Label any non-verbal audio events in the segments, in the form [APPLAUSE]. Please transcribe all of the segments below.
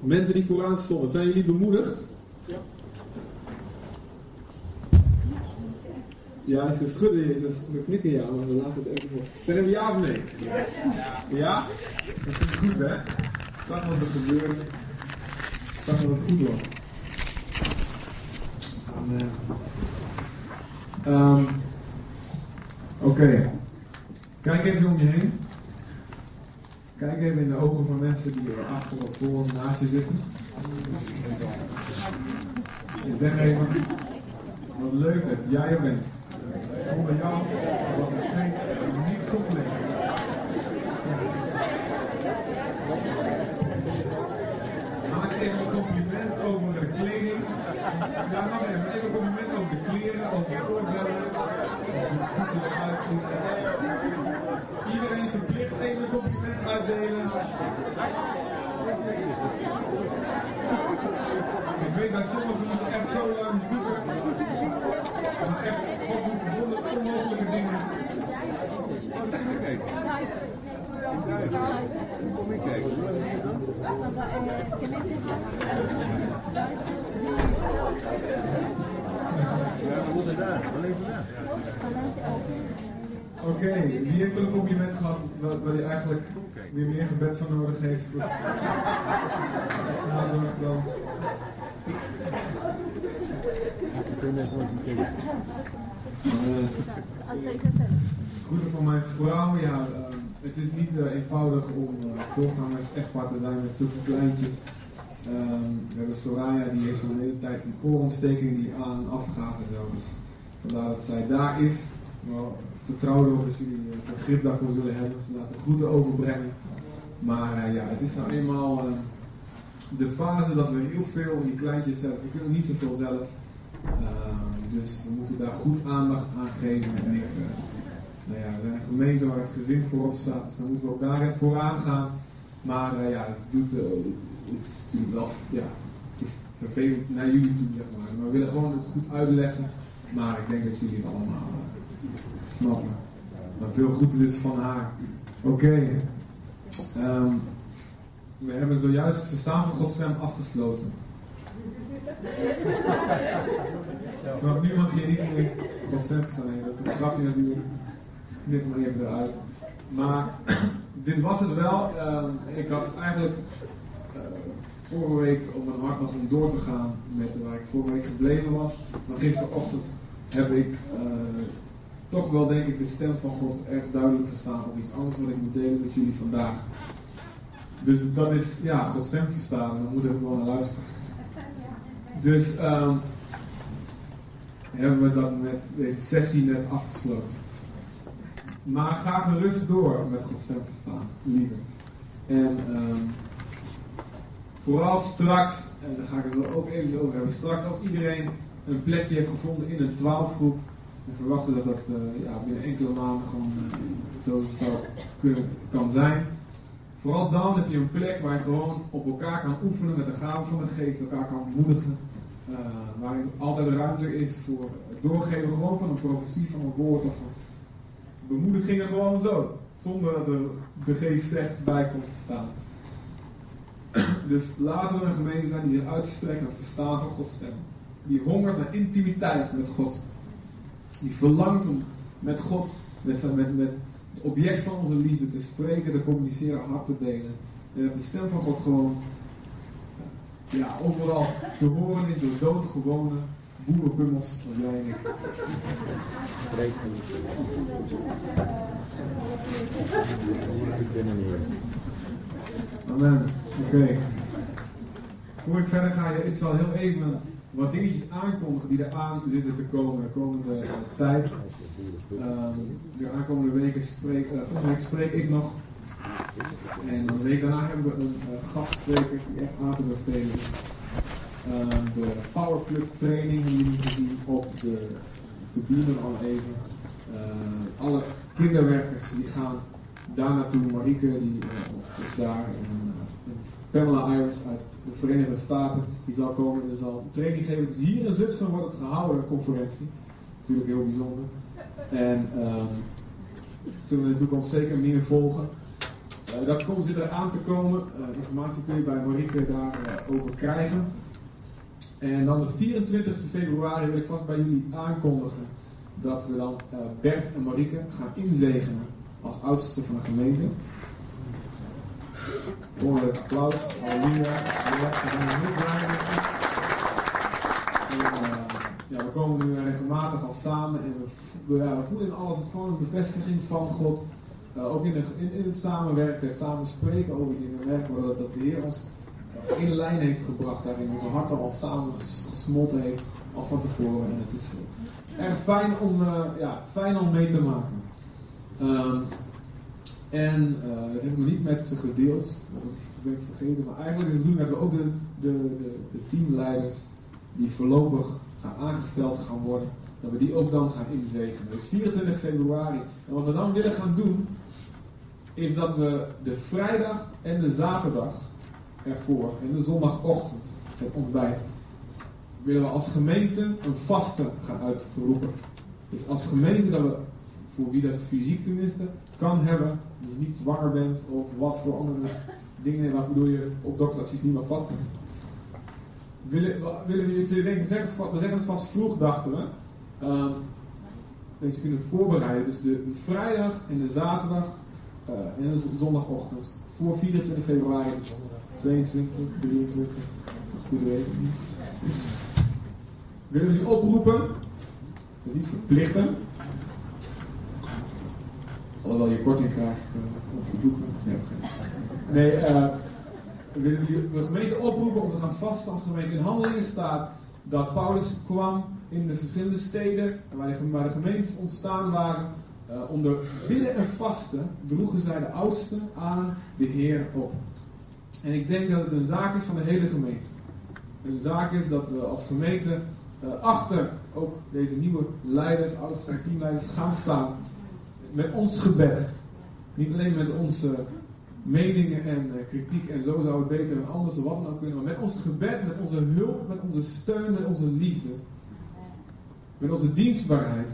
Mensen die vooraan stonden, zijn jullie bemoedigd? Ja, ze schudden, ze, ze knikken ja, maar we laten het even voor. Zeggen we ja of nee? Ja. Ja? Dat is goed, hè? Zag wat er gebeurt. Zag wat het goed wordt. Amen. Um, Oké. Kijk even om je heen. Kijk even in de ogen van mensen die er achter of voor naast je zitten. En zeg even wat leuk dat jij er bent. Zonder jou was het steeds niet compleet. Maak even een compliment over de kleding. Ja, mag even. Een compliment over de kleren, over de oorbellen. Over hoe eruit ziet. Iedereen verplicht even een compliment uitdelen. Ik weet bij sommigen moet echt zo lang zoeken. Maar echt, God doet wonderen onmogelijke dingen. Kom ik kijken. Oké, wie heeft er een compliment gehad waar, hij eigenlijk weer meer gebed van nodig heeft? Dan. Kun je even wat kijken? Groeten van mijn vrouw, ja, eh, het is niet eh, eenvoudig om uh, voorgangers echtpaar te zijn met zoveel kleintjes. Ehm, we hebben Soraya, die heeft zo'n hele tijd een oorontsteking die aan en af gaat en zo. Dus vandaar dat zij daar is. Maar vertrouw erop dat jullie uh, begrip daarvoor zullen hebben. Ze laten groeten overbrengen. Maar eh, ja, het is nou eenmaal eh, de fase dat we heel veel in die kleintjes zetten. Ze kunnen niet zoveel zelf. Ehm, dus we moeten daar goed aandacht aan geven. En eh, nou ja, we zijn een gemeente waar het gezin voorop staat. Dus dan moeten we ook het vooraan gaan. Maar eh, ja, het, doet, eh, het is natuurlijk wel ja, vervelend naar jullie toe, zeg maar. Maar we willen gewoon het goed uitleggen. Maar ik denk dat jullie het allemaal eh, snappen. Maar veel groeten dus van haar. Oké. Ehm, we hebben zojuist het verstaan van afgesloten. [LAUGHS] Nu mag je niet meer Gods. Nee, dat is een grapje natuurlijk. Knip maar even eruit. Maar [CLEARS THROAT] dit was het wel. Ehm, ik had eigenlijk eh, vorige week op mijn hart nog om door te gaan met waar ik vorige week gebleven was. Maar gisterochtend heb ik eh, toch wel denk ik de stem van God erg duidelijk verstaan op iets anders wat ik moet delen met jullie vandaag. Dus dat is ja, Gods stem verstaan dan moet ik gewoon naar luisteren. Dus ehm, hebben we dat met deze sessie net afgesloten. Maar ga gerust door met Gods stem verstaan, lieverd. En ehm, vooral straks, en daar ga ik het ook even over hebben, straks als iedereen een plekje heeft gevonden in een twaalfgroep, we verwachten dat dat eh, ja, binnen enkele maanden gewoon eh, zo zou kunnen, kan zijn. Vooral dan heb je een plek waar je gewoon op elkaar kan oefenen met de gaven van de geest, elkaar kan bemoedigen. Uh, waarin altijd ruimte is voor het doorgeven gewoon van een profetie, van een woord of van bemoedigingen gewoon zo. Zonder dat er de geest zegt bij komt te staan. Dus laten we een gemeente zijn die zich uitstrekt naar het verstaan van Gods stem. Die hongert naar intimiteit met God. Die verlangt om met God, met, met, met het object van onze liefde te spreken, te communiceren, hart te delen. En dat de stem van God gewoon ja, overal te horen is door doodgewone boerenpummels als jij en ik. Amen. Oké. Voor ik verder ga, ik zal heel even wat dingetjes aankondigen die er aan zitten te komen de komende tijd. Um, de aankomende weken spreek, uh, spreek ik nog. En een week daarna hebben we een uh, gastspreker die echt aan te bevelen is. Um, de Power Club training die jullie gezien op de, de al even. Uh, alle kinderwerkers die gaan daar naartoe. Marieke die is daar. En, Pamela Iris uit de Verenigde Staten, die zal komen en zal training geven. Dus hier in Zutphen wordt het gehouden, conferentie. Natuurlijk heel bijzonder. En um, zullen we in de toekomst zeker meer volgen. Eh, dat komt, zit er aan te komen. Eh, informatie kun je bij Marieke daarover krijgen. En dan de 24 februari wil ik vast bij jullie aankondigen dat we dan eh, Bert en Marieke gaan inzegenen als oudste van de gemeente. Hoor het applaus. Halleluja. En, eh, ja, we komen nu regelmatig al samen en we, voelen in alles gewoon een bevestiging van God. Eh, ook in, in, het samenwerken, het samen spreken over dingen, merken dat, dat de Heer ons in lijn heeft gebracht daarin. Onze harten al samen ges- gesmolten heeft, al van tevoren. En het is eh, erg fijn om, eh, ja, fijn om mee te maken. Ehm, en dat heb ik nog niet met ze gedeeld, dat was- ik vergeten. Maar eigenlijk is het bedoeling dat we ook de, de, de, de teamleiders die voorlopig gaan aangesteld gaan worden, dat we die ook dan gaan inzegenen. Dus 24 februari. En wat we dan willen gaan doen, is dat we de vrijdag en de zaterdag ervoor en de zondagochtend, het ontbijt, willen we als gemeente een vaste gaan uitroepen. Dus als gemeente dat we, voor wie dat fysiek tenminste, kan hebben, dus niet zwanger bent of wat voor andere [LAUGHS] dingen waardoor je op dokteradvies niet mag vasten. Willen, willen we iets denken, zeg het, we zeggen het vast vroeg, dachten we. Ehm, dat je kunnen voorbereiden. Dus de, de vrijdag en de zaterdag eh, en de zondagochtend voor 24 februari, 22, 23, goede week niet. Willen die oproepen? Dat is niet verplichten. Alhoewel je korting krijgt eh, op je boeken. Nee, geen. nee we willen jullie- de gemeente oproepen om te gaan vasten als gemeente. In handelingen staat dat Paulus kwam in de verschillende steden waar de, waar de gemeentes ontstaan waren. eh, onder bidden en vasten droegen zij de oudsten aan de Heer op. En ik denk dat het een zaak is van de hele gemeente. Een zaak is dat we als gemeente eh, achter ook deze nieuwe leiders, oudsten en teamleiders gaan staan. Met ons gebed. Niet alleen met onze meningen en eh, kritiek en zo zou het beter en anders of wat dan ook kunnen. Maar met ons gebed, met onze hulp, met onze steun, met onze liefde. Met onze dienstbaarheid.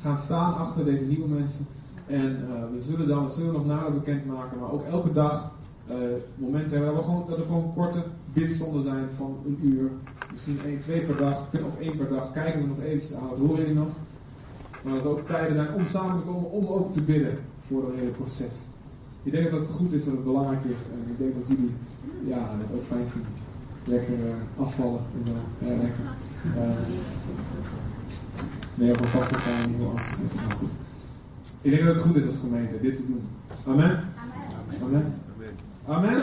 Gaan staan achter deze nieuwe mensen. En eh, we zullen dan, dat zullen we nog nader bekendmaken, maar ook elke dag eh, momenten hebben dat, we gewoon, dat er gewoon korte bidstonden zijn van een uur. Misschien één, twee per dag, ook één per dag. Kijken we nog eventjes aan, dat horen jullie nog. Maar dat er ook tijden zijn om samen te komen, om ook te bidden voor het hele proces. Ik denk dat het goed is, dat het belangrijk is. En ik denk dat jullie ja, het ook fijn vinden. Lekker eh, afvallen en zo. Ja, lekker. Eh, nee, op een vaste gaan niet zo af. Maar goed. Ik denk dat het goed is als gemeente dit te doen. Amen? Amen? Amen wat? Amen?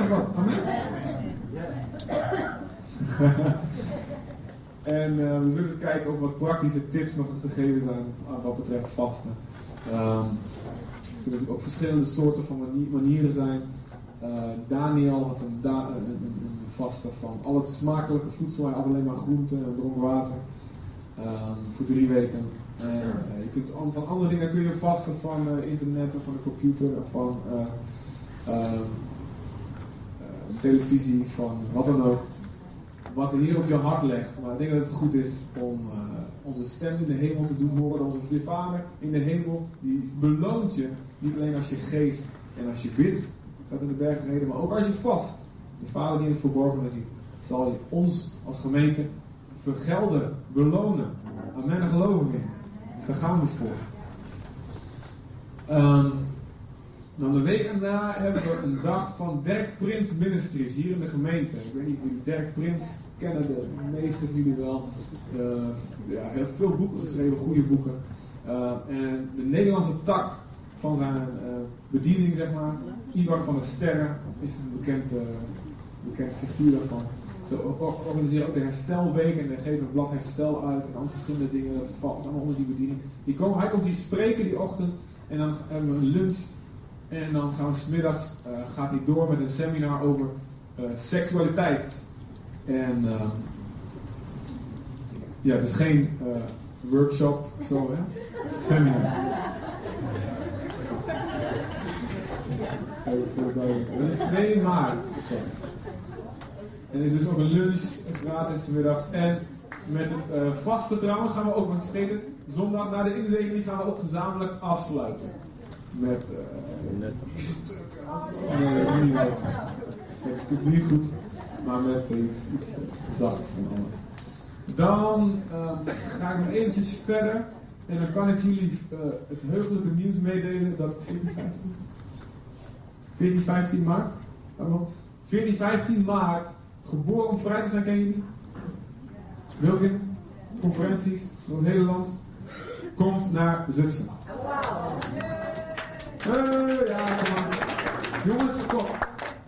en eh, we zullen kijken of wat praktische tips nog te geven zijn wat betreft vasten. Ehm, er kunnen natuurlijk ook verschillende soorten van mani- manieren zijn. Eh, Daniel had een, vaste van al het smakelijke voedsel, hij alleen maar groenten en dronk water. Ehm, voor drie weken. En, eh, je kunt, an- van andere dingen kun je vasten van internet of van de computer of van eh, ehm, eh, televisie, van wat dan ook. Wat er hier op je hart legt. Maar ik denk dat het goed is om eh, onze stem in de hemel te doen horen. Onze Vader in de hemel, die beloont je. Niet alleen als je geeft en als je bidt, gaat in de bergen reden, maar ook als je vast. De Vader die in het verborgene ziet, zal je ons als gemeente vergelden, belonen. Amen, in. Dus daar gaan we voor. Ehm, dan de week erna hebben we een dag van Dirk Prins Ministries hier in de gemeente. Ik weet niet of jullie Dirk Prins kennen, de meeste van jullie wel. Eh, ja, heel veel boeken geschreven, goede boeken. Eh, en de Nederlandse tak van zijn eh, bediening, zeg maar, Ivar van der Sterren, is een bekend, bekend figuur daarvan. Ze organiseren ook de herstelweek en geven het blad herstel uit en allemaal verschillende dingen. Dat valt allemaal onder die bediening. Die komen, hij komt hier spreken die ochtend en dan hebben we een lunch. En dan gaan we smiddags, eh gaat hij door met een seminar over eh, seksualiteit. En ehm, ja, is geen eh, workshop zo hè, seminar. Dat is 2 maart. En er is dus ook een lunch gratis middags. En met het vaste trouwens gaan we ook, wat vergeten, zondag na de inzegening gaan we ook gezamenlijk afsluiten. Met eh, Net. Nee, niet met. Het niet goed, maar met iets, alles. Dan ehm, ga ik nog eventjes verder. En dan kan ik jullie eh, het heugelijke nieuws meedelen dat 14, 15, 14, 15 maart, waarom? 14, 15 maart, geboren om vrij te zijn, jullie? Welke conferenties door het hele land komt naar Zutphen. Hey, ja. Jongens, kom.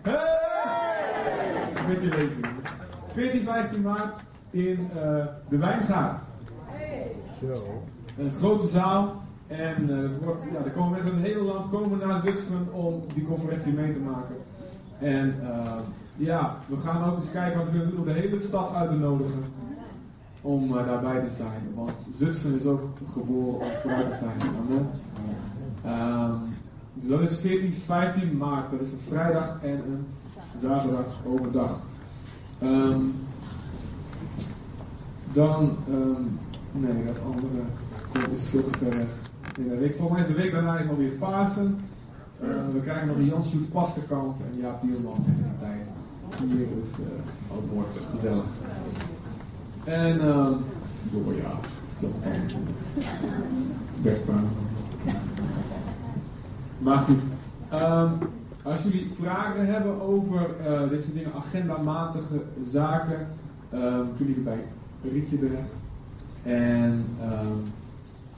Hey! Een beetje leven. 14, 15 maart in eh, de Wijngaard. Zo. Een grote zaal. En eh, het wordt, ja, er komen mensen uit het hele land komen naar Zutphen om die conferentie mee te maken. En eh, ja, we gaan ook eens kijken wat we kunnen doen om de hele stad uit te nodigen. Om eh, daarbij te zijn. Want Zutphen is ook geboren om vooruit te zijn. Amen. Ehm, dus dat is 14, 15 maart. Dat is een vrijdag en een zaterdag overdag. Ehm, dan, ehm, nee, dat andere komt is veel te ver. In de week, volgens mij is de week daarna is alweer Pasen. Eh, we krijgen nog een Jan Sjoerd Pasterkamp en Jaap Dielman tegen die tijd. Hier is uh, het wordt gezellig. En, ehm door ja, stil Bert. Maar goed. Ehm, als jullie vragen hebben over eh, dit soort dingen, agendamatige zaken, ehm, kunnen jullie bij Rietje terecht. En ehm,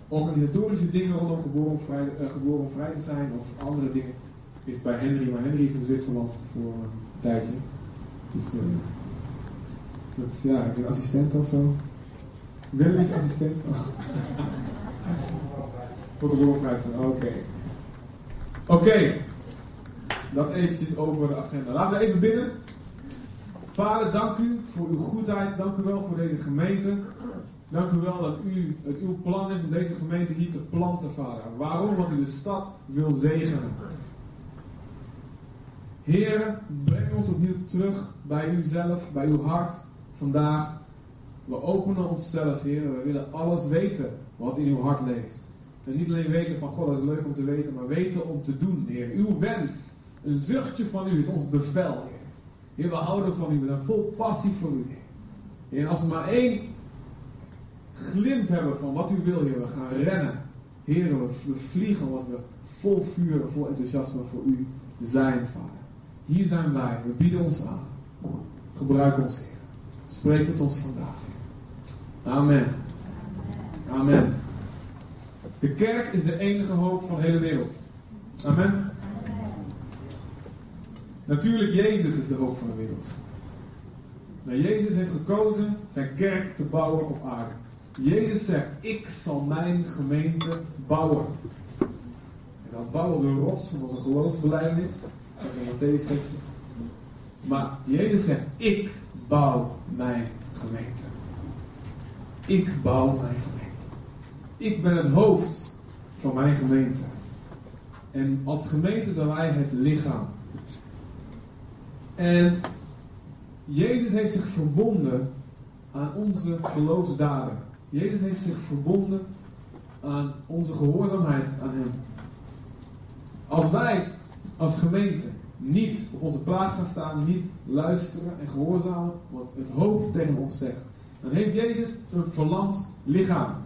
organisatorische dingen rondom geboren vrij, eh, geboren vrij te zijn of andere dingen is bij Henry. Maar Henry is in Zwitserland voor een tijdje. Dus eh, dat is ja, ik ben assistent of zo. Willem is assistent. Oh. [LAUGHS] Voor geboren vrij te oké. Oké, dat eventjes over de agenda. Laten we even bidden. Vader, dank u voor uw goedheid. Dank u wel voor deze gemeente. Dank u wel dat u, het uw plan is om deze gemeente hier te planten, Vader. Waarom? Want u de stad wil zegenen. Heer, breng ons opnieuw terug bij uzelf, bij uw hart vandaag. We openen onszelf, Heer. We willen alles weten wat in uw hart leeft. En niet alleen weten van God, dat is leuk om te weten, maar weten om te doen, Heer. Uw wens, een zuchtje van u is ons bevel, Heer. We houden van u, we zijn vol passie voor u, Heer. En als we maar één glimp hebben van wat u wil, Heer, we gaan rennen. Heer, we, vliegen wat we vol vuur, vol enthousiasme voor u zijn, Vader. Hier zijn wij, we bieden ons aan. Gebruik ons, Heer. Spreek tot ons vandaag. Amen. Amen. De kerk is de enige hoop van de hele wereld. Amen. Natuurlijk, Jezus is de hoop van de wereld. Maar Jezus heeft gekozen zijn kerk te bouwen op aarde. Jezus zegt, ik zal mijn gemeente bouwen. Hij zal bouwen de rots van onze geloofsbelijdenis. Dat is in Matthäus 16. Maar Jezus zegt, ik bouw mijn gemeente. Ik bouw mijn gemeente. Ik ben het hoofd van mijn gemeente. En als gemeente zijn wij het lichaam. En Jezus heeft zich verbonden aan onze geloofsdaden. Jezus heeft zich verbonden aan onze gehoorzaamheid aan Hem. Als wij als gemeente niet op onze plaats gaan staan, niet luisteren en gehoorzamen wat het hoofd tegen ons zegt, dan heeft Jezus een verlamd lichaam.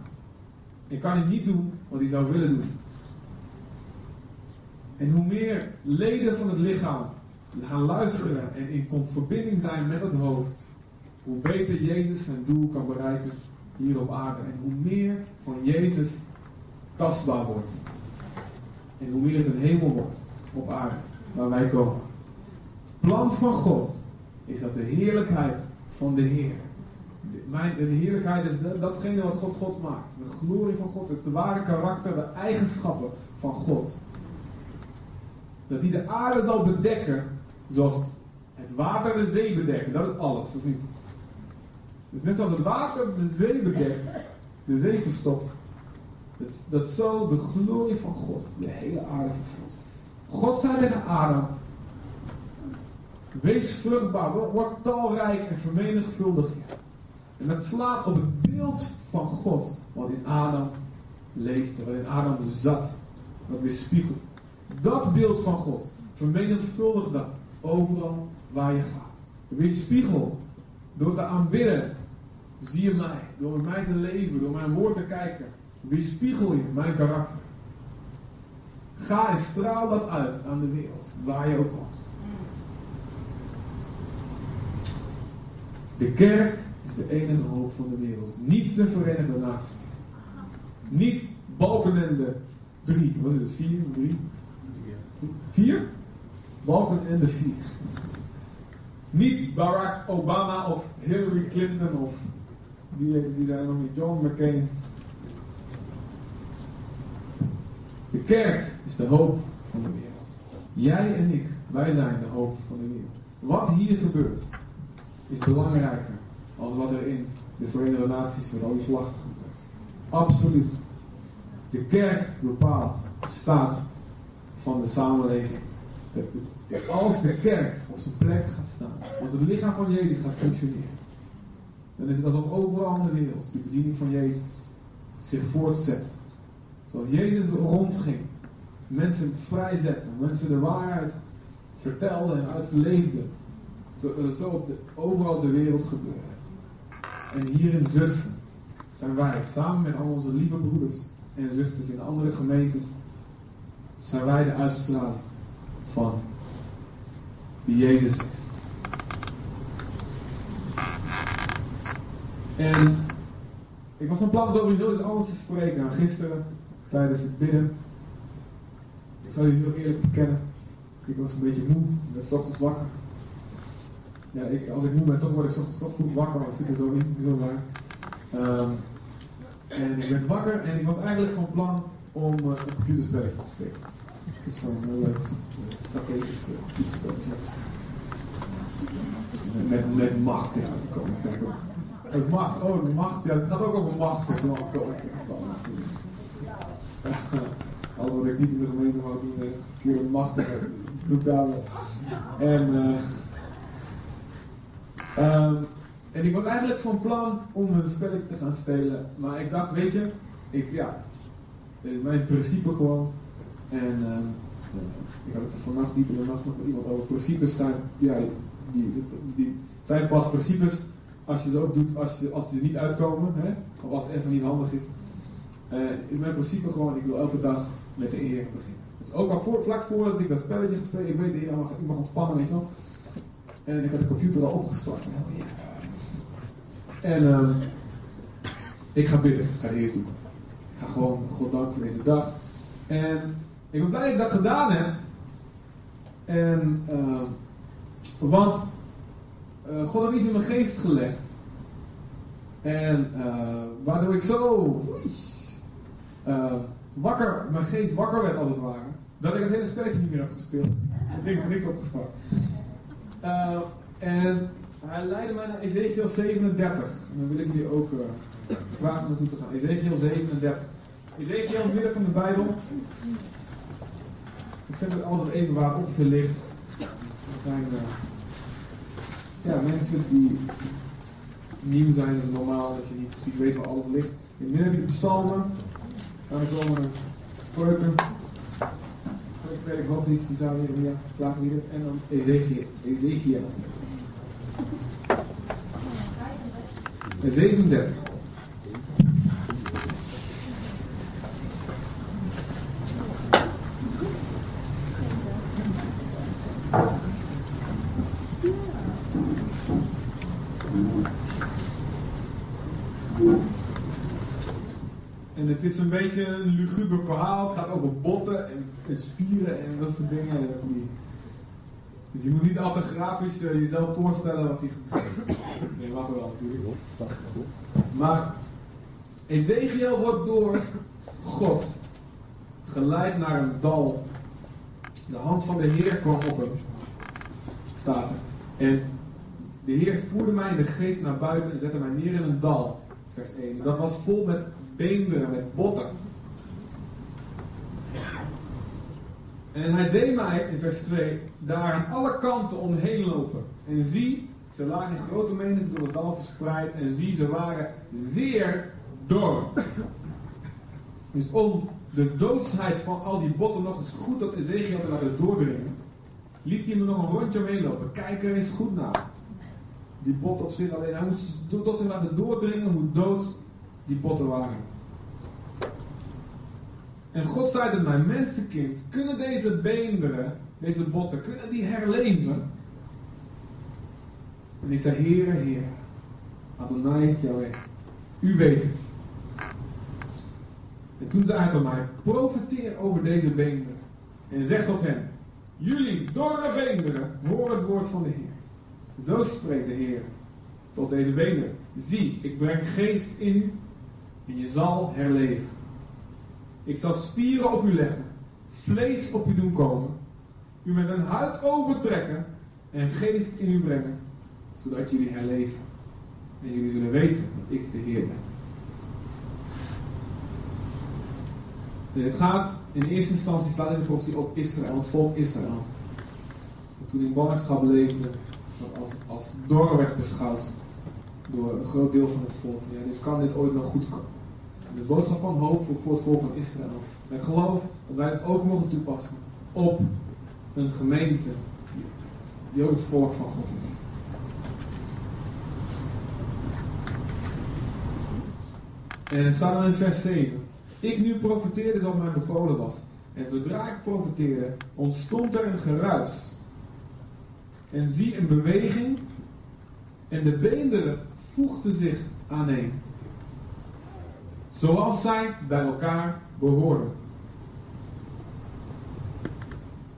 En kan hij niet doen wat hij zou willen doen. En hoe meer leden van het lichaam gaan luisteren en in verbinding zijn met het hoofd, hoe beter Jezus zijn doel kan bereiken hier op aarde. En hoe meer van Jezus tastbaar wordt. En hoe meer het een hemel wordt op aarde waar wij komen. Het plan van God is dat de heerlijkheid van de Heer. Mijn, de heerlijkheid is datgene wat God God maakt. De glorie van God, het ware karakter, de eigenschappen van God. Dat die de aarde zal bedekken zoals het water de zee bedekt. Dat is alles, of niet? Dus net zoals het water de zee bedekt, de zee verstopt. Dat, dat zo de glorie van God de hele aarde vervult. God zei tegen Adam: Wees vruchtbaar, word talrijk en vermenigvuldig je. En dat slaat op het beeld van God wat in Adam leefde, wat in Adam zat, wat weer spiegelt Dat beeld van God, vermenigvuldig dat overal waar je gaat. Weerspiegel door te aanbidden. Zie je mij, door met mij te leven, door mijn woord te kijken. Weerspiegel je mijn karakter. Ga en straal dat uit aan de wereld, waar je ook komt. De kerk de enige hoop van de wereld. Niet de Verenigde Naties. Niet Balkenende drie. Wat is het? Vier? Drie? Vier? Balken en de vier. Niet Barack Obama of Hillary Clinton of die, die zijn nog niet John McCain. De kerk is de hoop van de wereld. Jij en ik, wij zijn de hoop van de wereld. Wat hier gebeurt, is belangrijker als wat er in de Verenigde Naties met al die gebeurt. Absoluut. De kerk bepaalt de staat van de samenleving. Als de kerk op zijn plek gaat staan, als het lichaam van Jezus gaat functioneren, dan is het alsof overal in de wereld de bediening van Jezus zich voortzet. Zoals Jezus rondging, mensen vrijzette, mensen de waarheid vertelde en uitleefde. Zo, dat zo op overal de wereld gebeurde. En hier in Zutphen zijn wij, samen met al onze lieve broeders en zusters in andere gemeentes, zijn wij de uitstraling van wie Jezus is. En ik was van plan over heel iets anders te spreken. Gisteren, tijdens het bidden, ik zal jullie heel eerlijk bekennen, ik was een beetje moe, werd ochtends wakker. Ja, ik, als ik moe ben, toch word ik toch vroeg wakker, want dat zit er zo niet, zo waar. Um, en ik werd wakker en ik was eigenlijk van plan om uh, een computerspelletje te spelen. Dus dan heel leuk strategisch uh, computerspelletje. Met, met macht, ja, komen kijken. Het macht, oh, de macht, ja, het gaat ook over macht, zeg [LAUGHS] maar. Alles wat ik niet in de gemeente mag doen, is verkeerde macht, doe ik daar wel. En, uh, um, en ik was eigenlijk van plan om een spelletje te gaan spelen, maar ik dacht, weet je, ik, ja, is mijn principe gewoon. En uh, ik had het vannacht diep in de nacht nog met iemand over. Principes zijn, ja, die, die, zijn pas principes als je ze ook doet als, je, als niet uitkomen, hè? of als het even niet handig is. Uh, is mijn principe gewoon, ik wil elke dag met de Heer beginnen. Dus ook al voor, vlak voordat ik dat spelletje gespeeld, ik weet de Heer, ik mag ontspannen, weet wel. En ik had de computer al opgestart. Yeah. En uh, ik ga bidden, ik ga de Heer zoeken. Ik ga gewoon God danken voor deze dag. En ik ben blij dat ik dat gedaan heb. En, uh, want uh, God had iets in mijn geest gelegd. En uh, waardoor ik zo uh, wakker, mijn geest wakker werd als het ware. Dat ik het hele spelletje niet meer heb gespeeld. Ik van niks opgestart. En hij leidde mij naar Ezekiel 37. En dan wil ik jullie ook vragen naartoe te gaan. Ezekiel 37. Ezekiel midden van de Bijbel. Ik zeg het altijd even waar ligt. Er zijn ja, mensen die nieuw zijn, is normaal dat je niet precies weet waar alles ligt. In midden heb je de psalmen, dan komen er spreuken, ik hoop niet, die zou hier weer klaaglieden, en dan Ezekiel. Ezekiel. 37. En het is een beetje een luguber verhaal. Het gaat over botten en, en spieren en dat soort dingen. Dus je moet niet altijd grafisch uh, jezelf voorstellen wat die gebeurt. Nee, mag wel natuurlijk. Maar Ezekiel wordt door God geleid naar een dal. De hand van de Heer kwam op hem. Staat er. En de Heer voerde mij in de geest naar buiten en zette mij neer in een dal. Vers 1. Dat was vol met beenderen, met botten. En hij deed mij, in vers 2, daar aan alle kanten omheen lopen. En zie, ze lagen in grote menigte door het dal verspreid. En zie, ze waren zeer dor. Dus om de doodsheid van al die botten nog eens goed dat Ezekiel te laten doordringen, liet hij me nog een rondje omheen lopen. Kijk er eens goed naar. Die botten op zich alleen. Hij moest tot zich laten doordringen hoe dood die botten waren. En God zei tot mijn mensenkind, kunnen deze beenderen, deze botten, kunnen die herleven? En ik zei, Heere, Heere, Adonai Yahweh, u weet het. En toen zei hij tot mij, profiteer over deze beenderen. En zeg tot hen, jullie dorre beenderen, hoor het woord van de Heer. Zo spreekt de Heer tot deze beenderen. Zie, ik breng geest in u en je zal herleven. Ik zal spieren op u leggen, vlees op u doen komen, u met een huid overtrekken en geest in u brengen, zodat jullie herleven. En jullie zullen weten dat ik de Heer ben. En het gaat in eerste instantie staat deze profetie op Israël, het volk Israël. Dat toen in ballingschap leefde, dat als, als dor werd beschouwd door een groot deel van het volk. Ja, dit kan dit ooit nog goed komen. De boodschap van hoop voor het volk van Israël. En ik geloof dat wij het ook mogen toepassen op een gemeente die ook het volk van God is. En het staat dan in vers 7. Ik nu profeteerde zoals mij bevolen was. En zodra ik profeteerde, ontstond er een geruis. En zie een beweging. En de beenderen voegden zich aaneen. Zoals zij bij elkaar behoorden.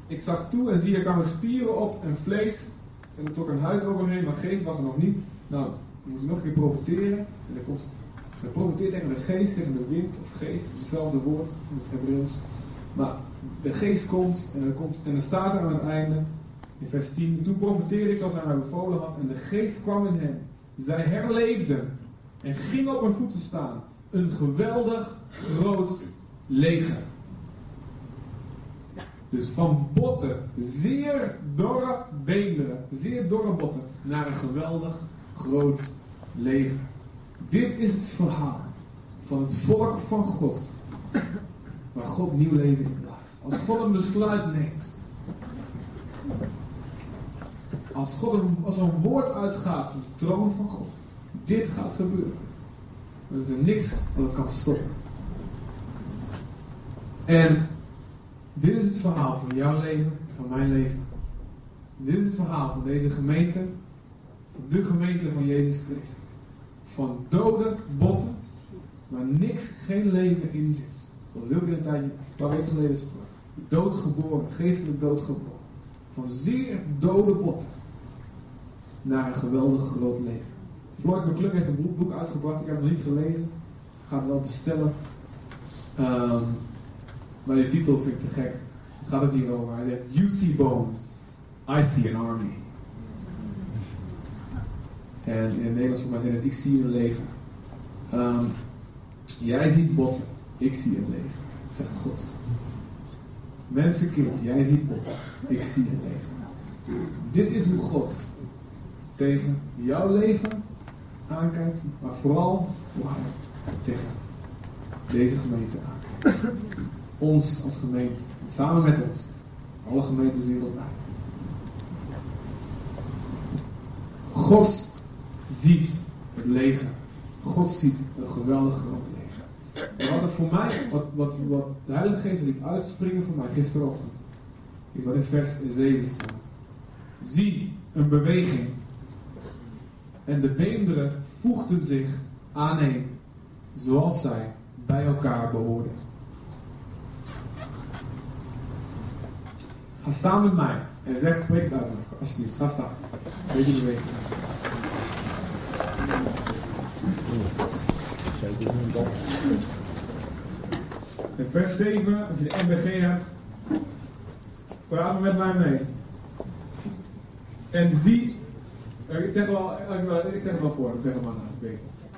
Ik zag toe en zie, er kwamen spieren op en vlees. En er trok een huid overheen, maar geest was er nog niet. Nou, dan moet je nog een keer profiteren. En dan komt dan profiteert tegen de geest, tegen de wind of geest, hetzelfde woord in het Hebreeuws. Maar de geest komt en er, komt en staat er aan het einde, in vers 10, toen profiteerde ik als hij mij bevolen had en de geest kwam in hen. Zij herleefden en gingen op hun voeten staan. Een geweldig groot leger. Dus van botten, zeer dorre beenderen, zeer dorre botten, naar een geweldig groot leger. Dit is het verhaal van het volk van God. Waar God nieuw leven in blaast. Als God een besluit neemt. Als, God een, als een woord uitgaat van de troon van God. Dit gaat gebeuren. Dan is er niks wat het kan stoppen. En dit is het verhaal van jouw leven en van mijn leven. Dit is het verhaal van deze gemeente. Van de gemeente van Jezus Christus van dode botten, waar niks, geen leven in zit. Zoals Wilke een tijdje, een paar weken geleden sprak. Doodgeboren, geestelijk doodgeboren. Van zeer dode botten naar een geweldig groot leven. Floyd McClung heeft een boek uitgebracht, ik heb het nog niet gelezen. Ik ga het wel bestellen. Um, maar die titel vind ik te gek. Het gaat ook niet over. Hij zegt, You see bones, I see an army. En in het Nederlands voor mij zijn het, ik zie een leger. Um, jij ziet botten, ik zie een leger. Zegt God. Mensenkind, jij ziet botten, ik zie een leger. Dit is hoe God tegen jouw leven aankijkt, maar vooral hoe tegen deze gemeente aankijkt. Ons als gemeente, samen met ons, alle gemeentes wereldwijd. God ziet het leger. God ziet een geweldig groot leger. wat er voor mij, wat, wat, wat de Heilige Geest liet uitspringen voor mij gisterochtend, is wat in vers 7 staat. Zie een beweging. En de beenderen voegden zich aaneen, zoals zij bij elkaar behoorden. Ga staan met mij en zeg, spreek het uit, alsjeblieft. Ga staan. Deze beweging. In vers 7, als je de MBG hebt, praat met mij mee. En zie, ik zeg, wel, ik zeg het wel voor, ik zeg het maar na.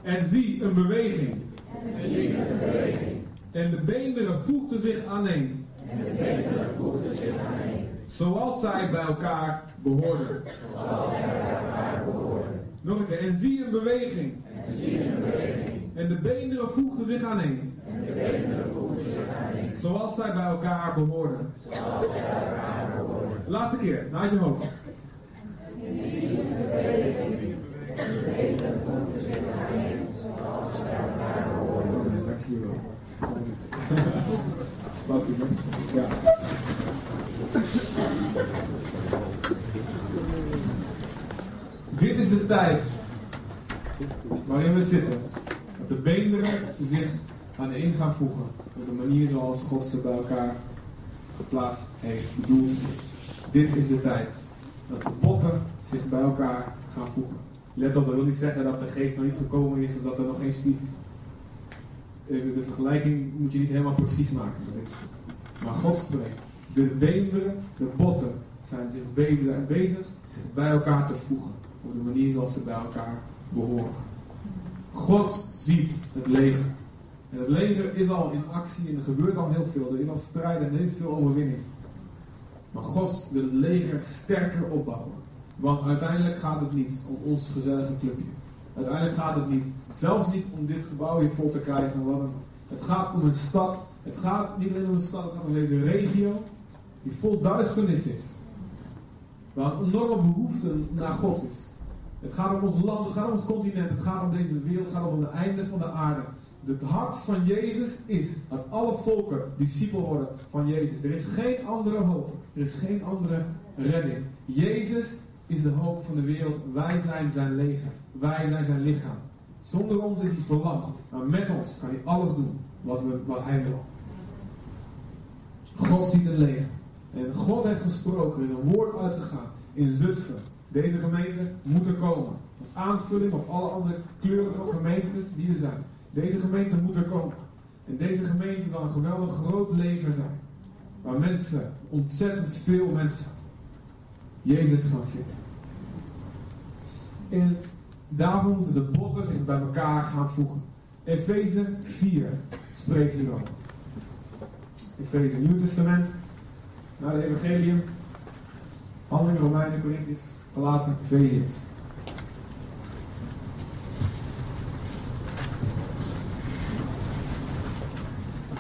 En zie een beweging. En zie een beweging. En de beenderen voegden zich aaneen. En de beenderen voegden zich aaneen. Zoals zij bij elkaar behoorden. Zoals zij bij elkaar behoorden. Nog een keer. En zie een beweging. En zie een beweging. En de beenderen voegden zich aaneen. En de beenderen voegden zich aaneen. Zoals zij bij elkaar behoorden. Zoals zij bij elkaar behoorden. Laatste keer, naar je hoofd. Dit is de tijd waarin we zitten. Dat de beenderen zich aan de gaan voegen. Op de manier zoals God ze bij elkaar geplaatst heeft, bedoeld. Dit is de tijd. Dat de botten zich bij elkaar gaan voegen. Let op, dat wil niet zeggen dat de geest nog niet gekomen is of dat er nog geen spier. Eh, De vergelijking moet je niet helemaal precies maken. Maar God spreekt. De beenderen, de botten zijn zich bezig, zijn bezig zich bij elkaar te voegen. Op de manier zoals ze bij elkaar behoren. God ziet het leger. En het leger is al in actie en er gebeurt al heel veel. Er is al strijd en er is veel overwinning. Maar God wil het leger sterker opbouwen. Want uiteindelijk gaat het niet om ons gezellige clubje. Uiteindelijk gaat het niet, zelfs niet om dit gebouw hier vol te krijgen. Wat het gaat om een stad. Het gaat niet alleen om een stad, het gaat om deze regio die vol duisternis is. Waar een enorme behoefte naar God is. Het gaat om ons land, het gaat om ons continent, het gaat om deze wereld, het gaat om de einde van de aarde. Het hart van Jezus is dat alle volken discipel worden van Jezus. Er is geen andere hoop. Er is geen andere redding. Jezus is de hoop van de wereld. Wij zijn zijn leger. Wij zijn zijn lichaam. Zonder ons is hij verlamd. Maar met ons kan hij alles doen wat, we, wat hij wil. God ziet het leger. En God heeft gesproken. Er is een woord uitgegaan in Zutphen. Deze gemeente moet er komen. Als aanvulling op alle andere kleurige gemeentes die er zijn. Deze gemeente moet er komen. En deze gemeente zal een geweldig groot leger zijn. Waar mensen, ontzettend veel mensen, Jezus gaan vinden. En daarvoor moeten de botten zich bij elkaar gaan voegen. Efeze 4 spreekt hierover. Efeze Nieuw Testament, naar de Evangelium, Handelingen, Romeinen, Corinthiërs, Galaten, Efeziërs.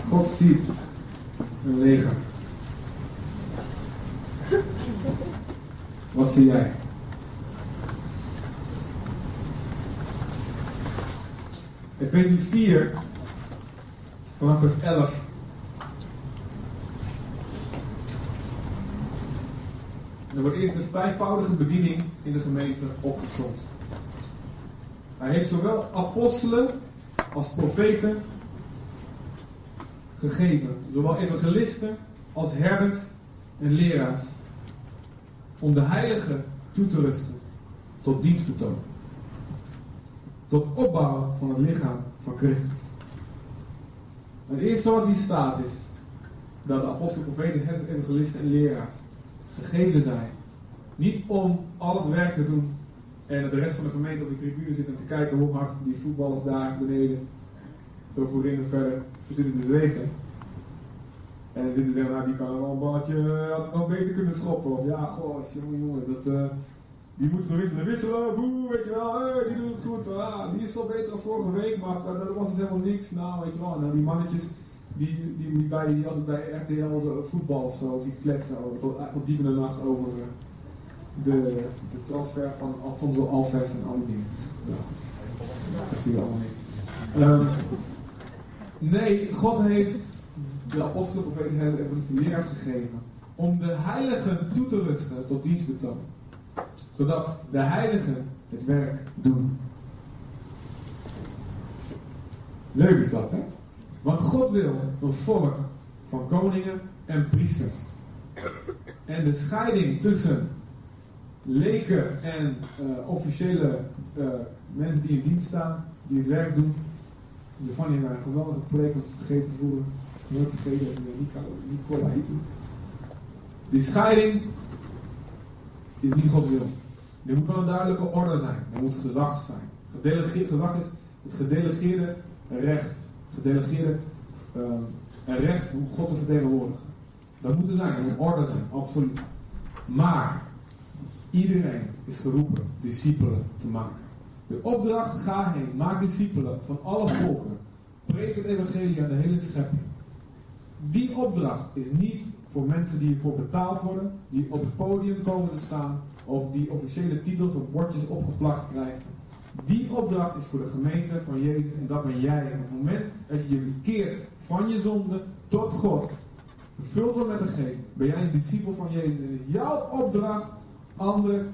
God ziet een leger. Wat zie jij? Efeze 4, vanaf vers 11. En er wordt eerst de vijfvoudige bediening in de gemeente opgezond. Hij heeft zowel apostelen als profeten gegeven, zowel evangelisten als herders en leraars, om de heiligen toe te rusten tot dienstbetoon, tot opbouw van het lichaam van Christus. Het eerste wat die staat is dat de apostelen, profeten, herders, evangelisten en leraars gegeven zijn, niet om al het werk te doen en de rest van de gemeente op de tribune zit en te kijken hoe hard die voetballers daar beneden zo voorin en verder zitten te zweten. En dan zitten ze nou die kan wel een balletje, had het wel beter kunnen schoppen. Of ja, goh, jongen, jongen, dat, uh, die moet nog wisselen, wisselen, boe, weet je wel, hey, die doet het goed, ah, die is wel beter dan vorige week, maar uh, dat was het helemaal niks. Nou, weet je wel, dan die mannetjes die, die, die, bij, die bij RTL zo, voetbal zo ziet kletsen over, tot, tot diep in de nacht over de, de transfer van Alfonso Alves en al die dingen. Dat zegt jullie allemaal niet. Um, nee, God heeft de apostelen, en evangelisten leraars gegeven om de heiligen toe te rusten tot dienstbetoon. Zodat de heiligen het werk doen. Leuk is dat, hè? Want God wil een volk van koningen en priesters. En de scheiding tussen leken en uh, officiële uh, mensen die in dienst staan, die het werk doen. Giovanni heeft een geweldige preek vergeten vroeger. Nooit vergeten, Nicola heette. Die scheiding is niet Gods wil. Er moet wel een duidelijke orde zijn. Er moet gezag zijn. Gedelegeerd gezag is het gedelegeerde recht. Gedelegeerde uh, recht om God te vertegenwoordigen. Dat moet er zijn, er moet orde zijn, absoluut. Maar iedereen is geroepen discipelen te maken. De opdracht, ga heen, maak discipelen van alle volken. Preek het evangelie aan de hele schepping. Die opdracht is niet voor mensen die ervoor betaald worden, die op het podium komen te staan, of die officiële titels of bordjes opgeplakt krijgen. Die opdracht is voor de gemeente van Jezus en dat ben jij. Op het moment dat je je keert van je zonde tot God, vervuld wordt met de geest, ben jij een discipel van Jezus en is jouw opdracht anderen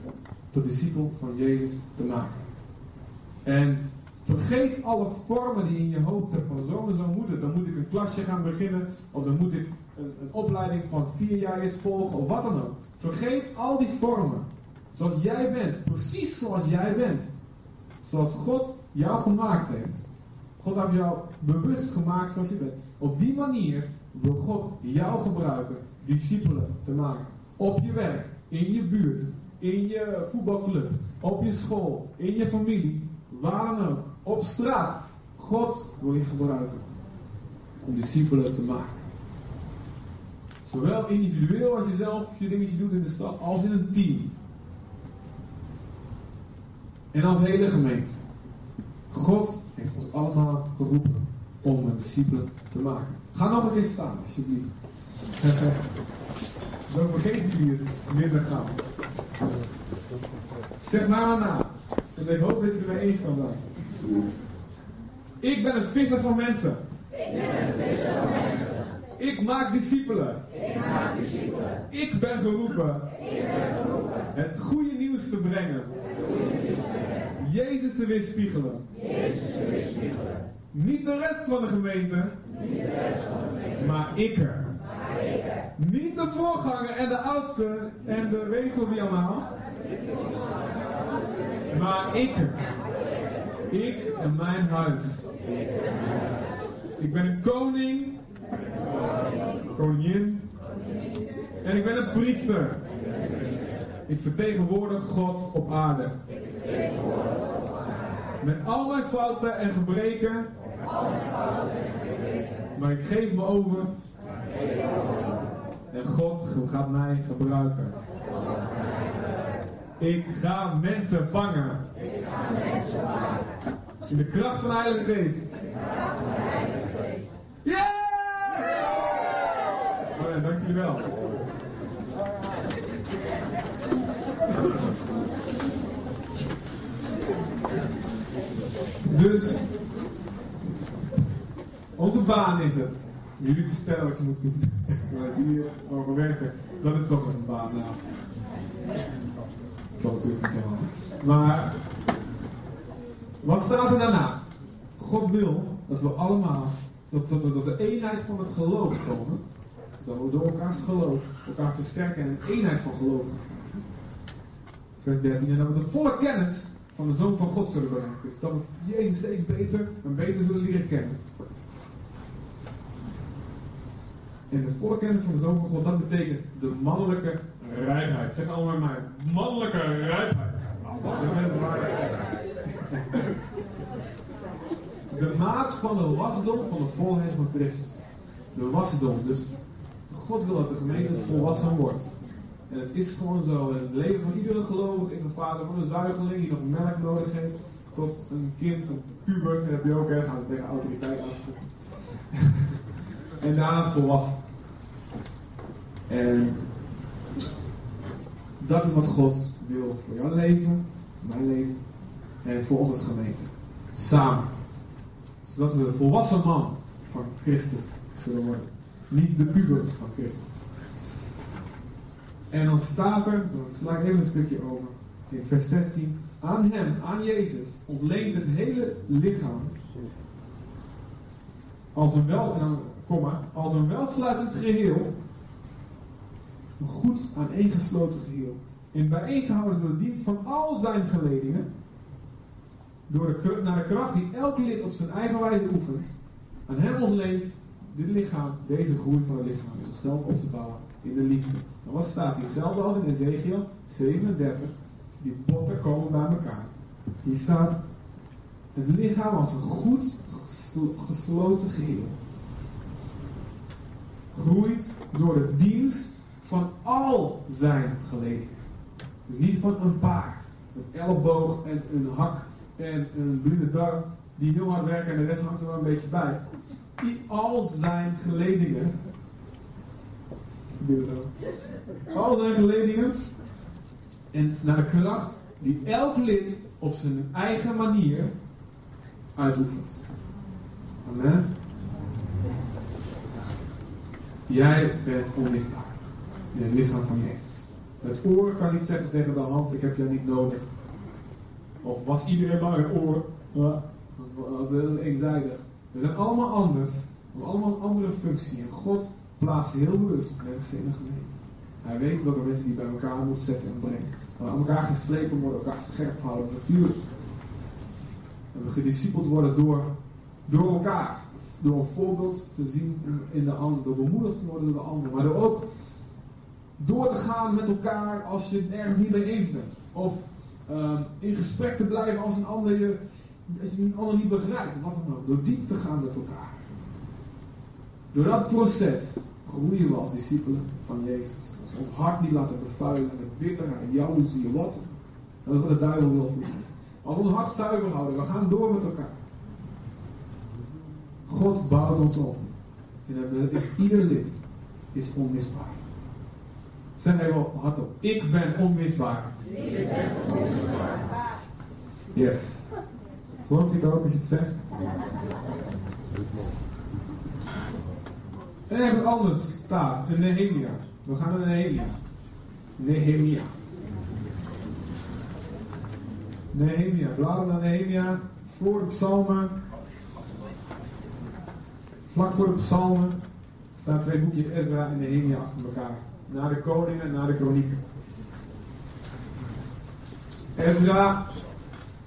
tot discipel van Jezus te maken. En vergeet alle vormen die in je hoofd hebt van zo en zo moet. Dan moet ik een klasje gaan beginnen, of dan moet ik een, opleiding van vier jaar eens volgen, of wat dan ook. Vergeet al die vormen. Zoals jij bent, precies zoals jij bent. Zoals God jou gemaakt heeft. God heeft jou bewust gemaakt zoals je bent. Op die manier wil God jou gebruiken discipelen te maken. Op je werk, in je buurt, in je voetbalclub, op je school, in je familie, waar dan ook, op straat. God wil je gebruiken om discipelen te maken. Zowel individueel als je zelf je dingetje doet in de stad, als in een team. En als hele gemeente. God heeft ons allemaal geroepen om een discipelen te maken. Ga nog een keer staan, alsjeblieft. [LAUGHS] Zo vergeten jullie het minder gauw. Zeg maar na. Ik hoop dat je het ermee eens kan zijn. Ik ben een visser van mensen. Ik ben een visser van mensen. Ik maak discipelen. Ik maak discipelen. Ik ben geroepen Ik ben geroepen. het goede nieuws te brengen. Jezus te weerspiegelen. Jezus te weerspiegelen. Niet de rest van de gemeente, Niet de rest van de wereld, maar ik er. maar ik er. Niet de voorganger en de oudste en de weet ik wie allemaal. Maar ik er. Ik en mijn huis. Ik ben een koning, koningin en ik ben een priester. Ik vertegenwoordig God op aarde. Met al mijn fouten en gebreken. Maar ik geef me over. En God gaat mij gebruiken. Ik ga mensen vangen. In de kracht van de Heilige Geest. Ja! Dank jullie wel. Dus, onze baan is het. Jullie te vertellen wat je moet doen. Waar jullie over werken. Dat is toch eens een baan. Nou. Klopt natuurlijk niet. Maar, wat staat er daarna? God wil dat we allemaal, dat, dat we tot de eenheid van het geloof komen. We door elkaars geloof elkaar versterken en een eenheid van geloof. Vers 13. En dat we de volle kennis van de Zoon van God zullen bereiken. Dus dat we Jezus steeds beter en beter zullen leren kennen. En de volle kennis van de Zoon van God, dat betekent de mannelijke rijpheid. Zeg allemaal mij. Mannelijke rijpheid. De maat van de wasdom van de volheid van Christus. De wasdom. Dus God wil dat de gemeente volwassen wordt. En het is gewoon zo. Het leven van iedere gelovige is een vader van een zuigeling die nog melk nodig heeft. Tot een kind, een puber. Dat heb je ook, hè. Gaan ze tegen autoriteit afspreken. [LAUGHS] en daarna volwassen. En dat is wat God wil voor jouw leven, mijn leven en voor ons als gemeente. Samen. Zodat we de volwassen man van Christus zullen worden. Niet de puber van Christus. En dan staat er, dan sla ik even een stukje over, in vers 16. Aan hem, aan Jezus, ontleent het hele lichaam als een wel, en als een welsluitend geheel, een goed aaneengesloten geheel, in bijeengehouden door de dienst van al zijn geledingen, door de, naar de kracht die elk lid op zijn eigen wijze oefent, aan hem ontleent dit lichaam, deze groei van het lichaam, zichzelf op te bouwen in de liefde. En wat staat hier? Hetzelfde als in Ezekiel 37, die potten komen bij elkaar. Hier staat het lichaam als een goed geslo- gesloten geheel. Groeit door de dienst van al zijn geledingen. Dus niet van een paar. Een elleboog en een hak en een blinde darm die heel hard werken en de rest hangt er wel een beetje bij. Die al zijn geledingen, al zijn geledingen en naar de kracht die elk lid op zijn eigen manier uitoefent. Amen. Jij bent onmisbaar in het lichaam van Jezus. Het oor kan niet zeggen tegen de hand, ik heb jou niet nodig. Of was iedereen maar oor? Dat is eenzijdig. We zijn allemaal anders. We hebben allemaal een andere functie. En God plaatst heel bewust mensen in de gemeente. Hij weet welke mensen die bij elkaar moet zetten en brengen. Dat aan elkaar geslepen worden, elkaar scherp houden, natuurlijk. En we gediscipeld worden door, door elkaar. Door een voorbeeld te zien in de ander. Door bemoedigd te worden door de ander. Maar door ook door te gaan met elkaar als je het ergens niet mee eens bent. Of uh, in gesprek te blijven als een ander je, als je een ander niet begrijpt. Wat dan ook. Door diep te gaan met elkaar. Door dat proces groeien we als discipelen van Jezus. Als we ons hart niet laten bevuilen met bitterheid, jaloezie, wat. Dat is wat de duivel wil voor Als we ons hart zuiver houden, we gaan door met elkaar. God bouwt ons op. En is ieder lid is onmisbaar. Zeg even hardop. Ik ben onmisbaar. Ik ben onmisbaar. Yes. Geloof je ook als je het zegt? En ergens anders staat in Nehemia. We gaan naar Nehemia. Nehemia. Nehemia. Bladen naar Nehemia. Voor de psalmen. Vlak voor de psalmen staan twee boekjes Ezra en Nehemia achter elkaar. Na de koningen en na de kronieken. Ezra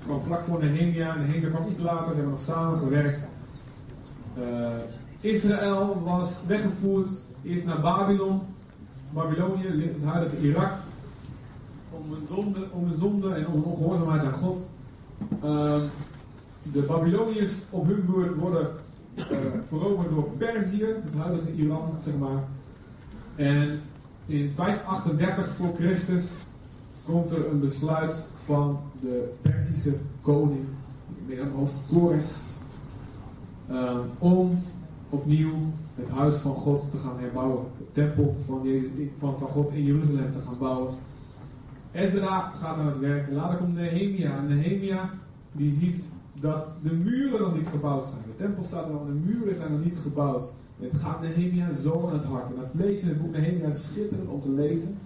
kwam vlak voor Nehemia. Nehemia kwam iets later. Ze hebben nog samen gewerkt. Uh, Israël was weggevoerd eerst naar Babylon, Babylonië, het huidige Irak, om een zonde, om een zonde en om ongehoorzaamheid aan God. Uh, de Babyloniërs op hun beurt worden uh, veroverd door Perzië, het huidige Iran, zeg maar. En in 538 voor Christus komt er een besluit van de Perzische koning, ik ben aan het hoofd Kores, uh, om opnieuw het huis van God te gaan herbouwen. De tempel van, van, van God in Jeruzalem te gaan bouwen. Ezra gaat aan het werk. En later komt Nehemia. En Nehemia die ziet dat de muren nog niet gebouwd zijn. De tempel staat er al, de muren zijn nog niet gebouwd. het gaat Nehemia zo aan het hart. En dat lezen in het boek Nehemia is schitterend om te lezen.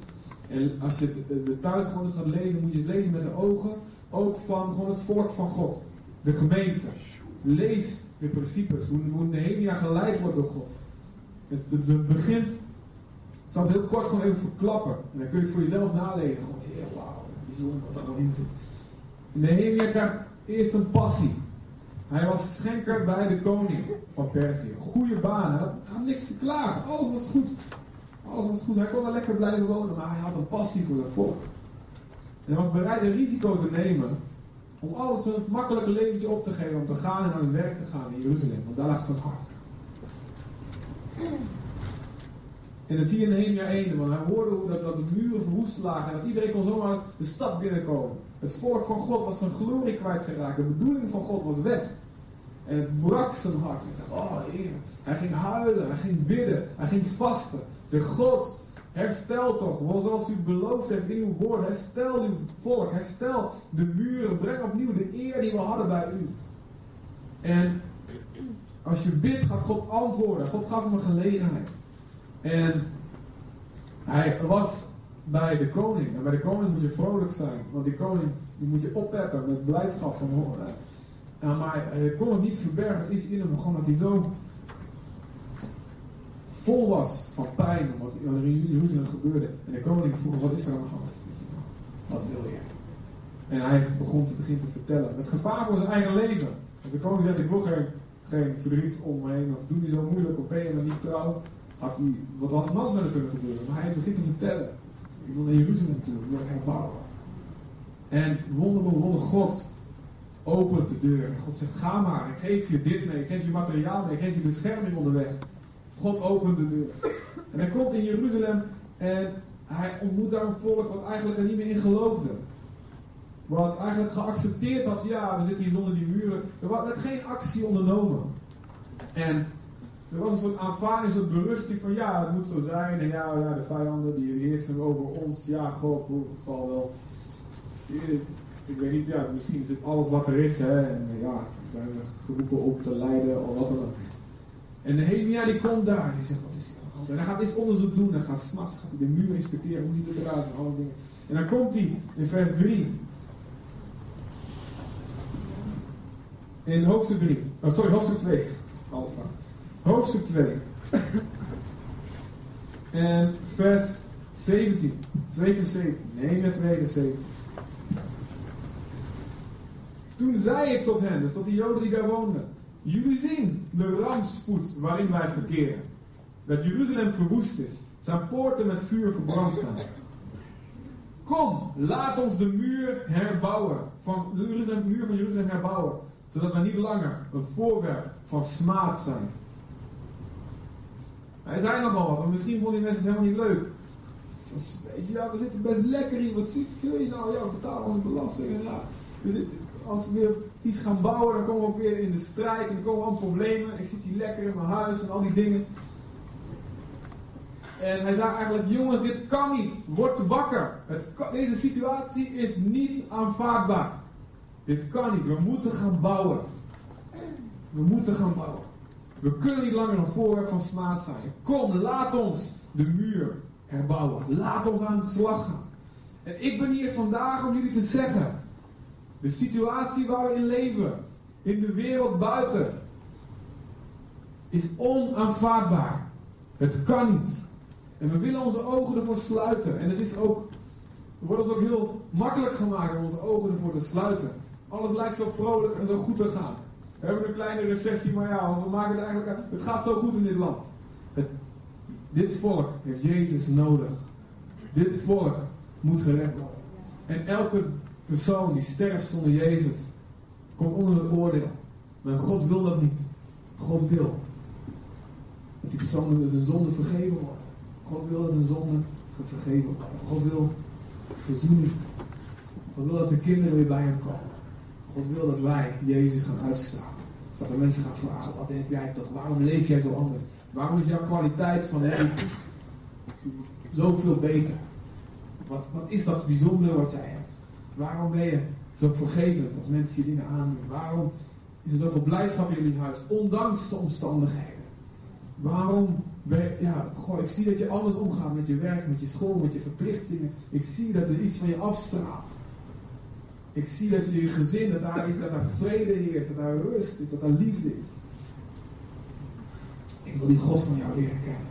En als je de, gewoon eens gaat lezen, moet je het lezen met de ogen. Ook van gewoon het volk van God. De gemeente. Lees de principes, hoe, hoe Nehemia geleid wordt door God. Het, het begint, ik zal het heel kort gewoon even verklappen. En dan kun je het voor jezelf nalezen. Gewoon, heel wauw, bijzonder wat er gewoon in zit. Nehemia krijgt eerst een passie. Hij was schenker bij de koning van Perzië. Goede baan, hij had, had niks te klagen. Alles was goed. Alles was goed. Hij kon er lekker blijven wonen, maar hij had een passie voor zijn volk. En hij was bereid een risico te nemen om alles een makkelijke leventje op te geven, om te gaan en aan het werk te gaan in Jeruzalem, want daar lag zijn hart. En dat zie je in Nehemia 1, want hij hoorde hoe dat, dat de muren verwoest lagen en dat iedereen kon zomaar de stad binnenkomen. Het volk van God was zijn glorie kwijtgeraakt, de bedoeling van God was weg. En het brak zijn hart. Hij zei, oh Heer. Hij ging huilen, hij ging bidden, hij ging vasten. Zei, God, Herstel toch, zoals u beloofd heeft in uw woord. Herstel uw volk, herstel de muren. Breng opnieuw de eer die we hadden bij u. En als je bidt, gaat God antwoorden. God gaf hem een gelegenheid. En hij was bij de koning. En bij de koning moet je vrolijk zijn. Want die koning die moet je oppeppen met blijdschap van horen. maar hij kon het niet verbergen. Is in hem gewoon dat hij zo vol was van pijn om wat er in Jeruzalem gebeurde. En de koning vroeg, wat is er aan de hand? Wat wil je? En hij begon te beginnen te vertellen. Met gevaar voor zijn eigen leven. Als de koning zegt, ik wil geen, geen verdriet om me heen. Of doe niet zo moeilijk. Of ben je niet trouw. Had wat was er anders kunnen gebeuren. Maar hij begint te vertellen. Ik wil naar Jeruzalem toe. Ik wil herbouwen. En wonder wonder God opent de deur. En God zegt, ga maar. Ik geef je dit mee. Ik geef je materiaal mee. Ik geef je bescherming onderweg. God opent de deur. En hij komt in Jeruzalem en hij ontmoet daar een volk wat eigenlijk er niet meer in geloofde. wat eigenlijk geaccepteerd had, ja, we zitten hier zonder die muren. Er werd geen actie ondernomen. En er was een soort aanvaarding, een soort berusting van ja, het moet zo zijn. En ja, ja de vijanden die heersen over ons. Ja, God, het zal wel. Ik weet niet, ja, misschien is het alles wat er is. Hè, en ja, we zijn geroepen op te lijden of wat dan ook. En Nehemia die komt daar die zegt, wat is hier En hij gaat eens onderzoek doen. Hij gaat s'nachts gaat hij de muur inspecteren. Hoe ziet het eruit en alle dingen. En dan komt hij in vers 3. In hoofdstuk 3. Oh, sorry, hoofdstuk 2. Alles. Hoofdstuk 2. [LAUGHS] en vers 17. 2 vers 17. Nee, met 2 vers 17. Toen zei ik tot hen, dus tot die joden die daar woonden. Jullie zien de rampspoed waarin wij verkeren. Dat Jeruzalem verwoest is. Zijn poorten met vuur verbrand zijn. Kom, laat ons de muur herbouwen. Van de muur van Jeruzalem herbouwen. Zodat wij niet langer een voorwerp van smaad zijn. Hij zei nogal wat, maar misschien vonden die mensen het helemaal niet leuk. Weet je, ja, we zitten best lekker hier. Wat ziet je nou? Ja, we betalen onze belastingen. Ja. als we weer iets gaan bouwen, dan komen we ook weer in de strijd en komen we aan problemen. Ik zit hier lekker in mijn huis en al die dingen. En hij zei eigenlijk, jongens, dit kan niet. Word wakker. Het deze situatie is niet aanvaardbaar. Dit kan niet. We moeten gaan bouwen. We moeten gaan bouwen. We kunnen niet langer een voorwerp van smaad zijn. Kom, laat ons de muur herbouwen. Laat ons aan de slag gaan. En ik ben hier vandaag om jullie te zeggen. De situatie waar we in leven, in de wereld buiten, is onaanvaardbaar. Het kan niet. En we willen onze ogen ervoor sluiten. En het is ook, wordt ons ook heel makkelijk gemaakt om onze ogen ervoor te sluiten. Alles lijkt zo vrolijk en zo goed te gaan. We hebben een kleine recessie, maar ja, want we maken het eigenlijk. Het gaat zo goed in dit land. Het, dit volk heeft Jezus nodig. Dit volk moet gered worden. En elke persoon die sterft zonder Jezus, komt onder het oordeel. Maar God wil dat niet. God wil dat die persoon zijn zonde vergeven wordt. God wil dat een zonde vergeven wordt. God wil verzoening. God wil dat zijn kinderen weer bij hem komen. God wil dat wij Jezus gaan uitstaan. Zodat de mensen gaan vragen, wat heb jij toch? Waarom leef jij zo anders? Waarom is jouw kwaliteit van leven zoveel beter? Wat, wat is dat bijzondere wat jij hebt? Waarom ben je zo vergevend als mensen je dingen aandoen? Waarom is er zoveel blijdschap in jullie huis, ondanks de omstandigheden? Waarom ben je, ja, goh, ik zie dat je anders omgaat met je werk, met je school, met je verplichtingen. Ik zie dat er iets van je afstraalt. Ik zie dat je je gezin, dat daar, dat daar vrede heerst, dat daar rust is, dat daar liefde is. Ik wil die God van jou leren kennen.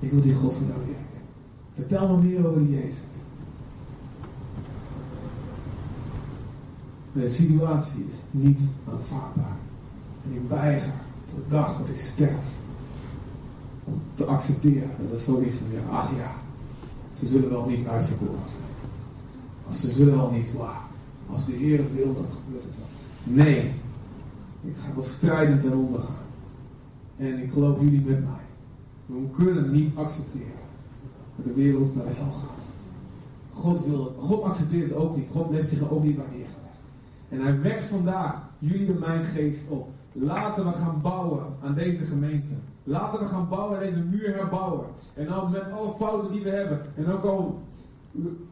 Ik wil die God van jou leren kennen. Vertel me meer over Jezus. De situatie is niet aanvaardbaar. En ik weiger de dag dat ik sterf te accepteren dat het zo is van zeggen, ach ja, ze zullen wel niet uitverkoren zijn. Ze zullen wel niet, waar. Als de Heer het wil, dan gebeurt het wel. Nee, ik ga wel strijdend ten onder gaan. En ik geloof jullie met mij. We kunnen niet accepteren dat de wereld naar de hel gaat. God, wil, God accepteert het ook niet. God heeft zich ook niet bij. En hij wekt vandaag jullie en mijn geest op. Laten we gaan bouwen aan deze gemeente. Laten we gaan bouwen, deze muur herbouwen. En dan met alle fouten die we hebben. En ook al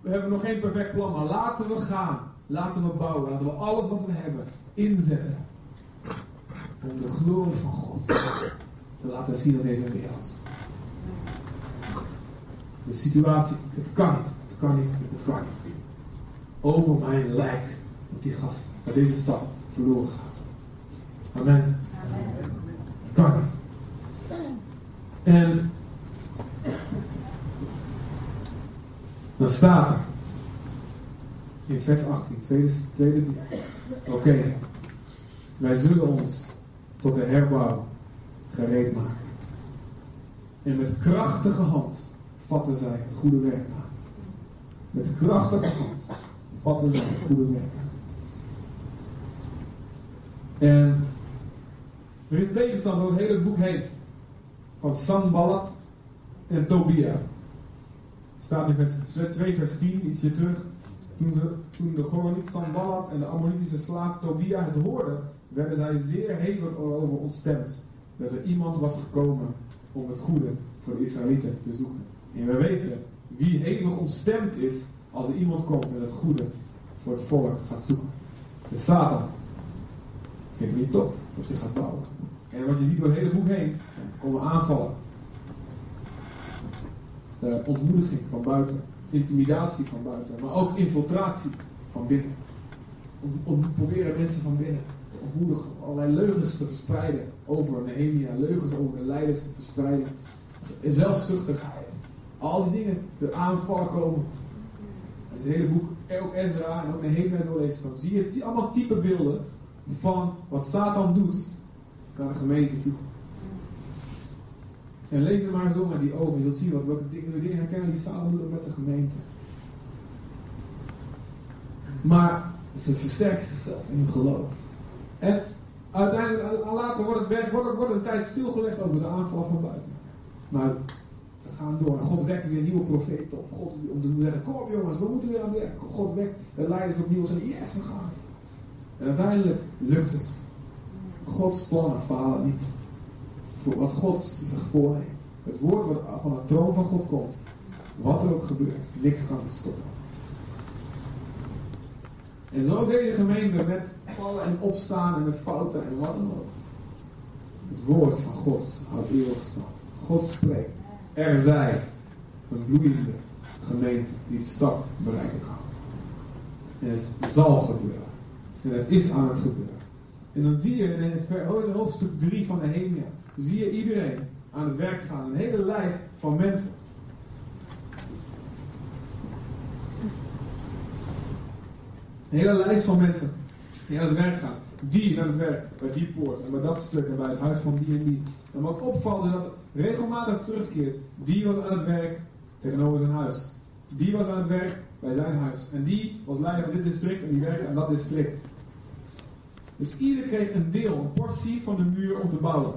we hebben nog geen perfect plan, maar laten we gaan. Laten we bouwen. Laten we alles wat we hebben inzetten. Om de glorie van God te laten zien aan deze wereld. De situatie, het kan niet. Het kan niet. Het kan niet. Over mijn lijk die gast naar deze stad verloren gaat. Amen. Kan. En Dan staat er in vers 18, tweede, tweede Oké, wij zullen ons tot de herbouw gereed maken. En met krachtige hand vatten zij het goede werk aan. Met krachtige hand vatten zij het goede werk aan. En er is tegenstand door het hele boek heen. Van Sanballat en Tobia. Staat in vers 2 vers 10, ietsje terug. Toen, toen de Goroniet Sanballat en de Ammonitische slaaf Tobia het hoorden, werden zij zeer hevig over ontstemd. Dat er iemand was gekomen om het goede voor de Israëlieten te zoeken. En we weten wie hevig ontstemd is als er iemand komt en het goede voor het volk gaat zoeken. De Satan. Vindt het niet top zich gaat bouwen. En wat je ziet door het hele boek heen, komen aanvallen. Ontmoediging van buiten, intimidatie van buiten, maar ook infiltratie van binnen. Om, om proberen mensen van binnen te ontmoedigen, allerlei leugens te verspreiden over Nehemia, leugens over de leiders te verspreiden, zelfzuchtigheid. Al die dingen, de aanvallen komen. Als het hele boek, ook Ezra en ook Nehemia doorleest, dan zie je allemaal type beelden van wat Satan doet naar de gemeente toe. En lees er maar eens door met die ogen. Je zult zien wat, welke dingen, dingen herkennen die Satan doet met de gemeente. Maar ze versterken zichzelf in hun geloof. En uiteindelijk, later wordt het wordt, wordt een tijd stilgelegd over de aanvallen van buiten. Maar ze gaan door. En God wekt weer nieuwe profeten op. God, om te zeggen, kom jongens, we moeten weer aan het werk. God wekt de leiders opnieuw en zeggen, yes, we gaan. En uiteindelijk lukt het. Gods plannen falen niet. Voor wat God zich voorneemt. Het woord wat van de troon van God komt. Wat er ook gebeurt. Niks kan het stoppen. En zo deze gemeente met vallen en opstaan en met fouten en wat dan ook. Het woord van God houdt eeuwig stand. God spreekt. Er zij een bloeiende gemeente die de stad bereiken kan. En het zal gebeuren. En het is aan het gebeuren. En dan zie je in hoofdstuk 3 van Nehemia, zie je iedereen aan het werk gaan. Een hele lijst van mensen. Een hele lijst van mensen die aan het werk gaan. Die is aan het werk bij die poort en bij dat stuk en bij het huis van die en die. En wat opvalt is dat het regelmatig terugkeert. Die was aan het werk tegenover zijn huis. Die was aan het werk bij zijn huis. En die was leider van dit district en die werkte aan dat district. Dus ieder kreeg een deel, een portie van de muur om te bouwen.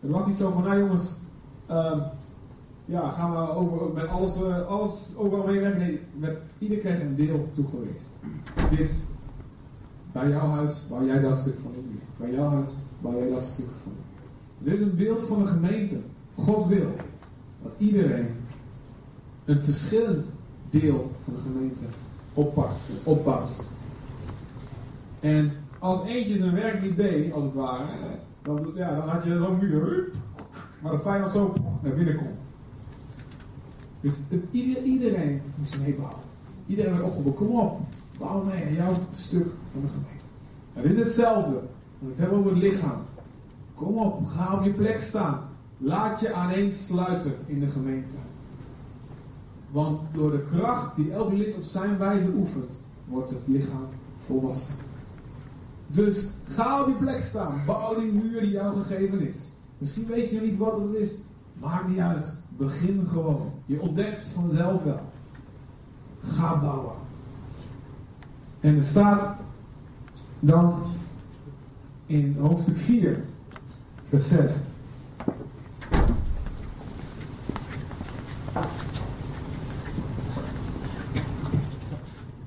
Het was niet zo van, nou jongens, uh, ja, gaan we over, met alles, uh, alles overal mee weg? Nee, met, ieder kreeg een deel toegewezen. Dit, bij jouw huis bouw jij dat stuk van de muur. Bij jouw huis bouw jij dat stuk van de muur. Dit is een beeld van de gemeente. God wil dat iedereen een verschillend deel van de gemeente oppakt, opbouwt. En als eentje zijn werk niet deed, als het ware, dan, ja, dan had je zo'n muur, maar de vijand zo naar binnen komt. Dus iedereen moest meebouwen. Iedereen werd opgeroepen, kom op, bouw mee aan jouw stuk van de gemeente. Nou, dit is hetzelfde als het heb over het lichaam. Kom op, ga op je plek staan. Laat je aaneen sluiten in de gemeente. Want door de kracht die elk lid op zijn wijze oefent, wordt het lichaam volwassen. Dus ga op die plek staan. Bouw die muur die jou gegeven is. Misschien weet je niet wat het is. Maakt niet uit. Begin gewoon. Je ontdekt het vanzelf wel. Ga bouwen. En er staat dan in hoofdstuk 4, vers 6.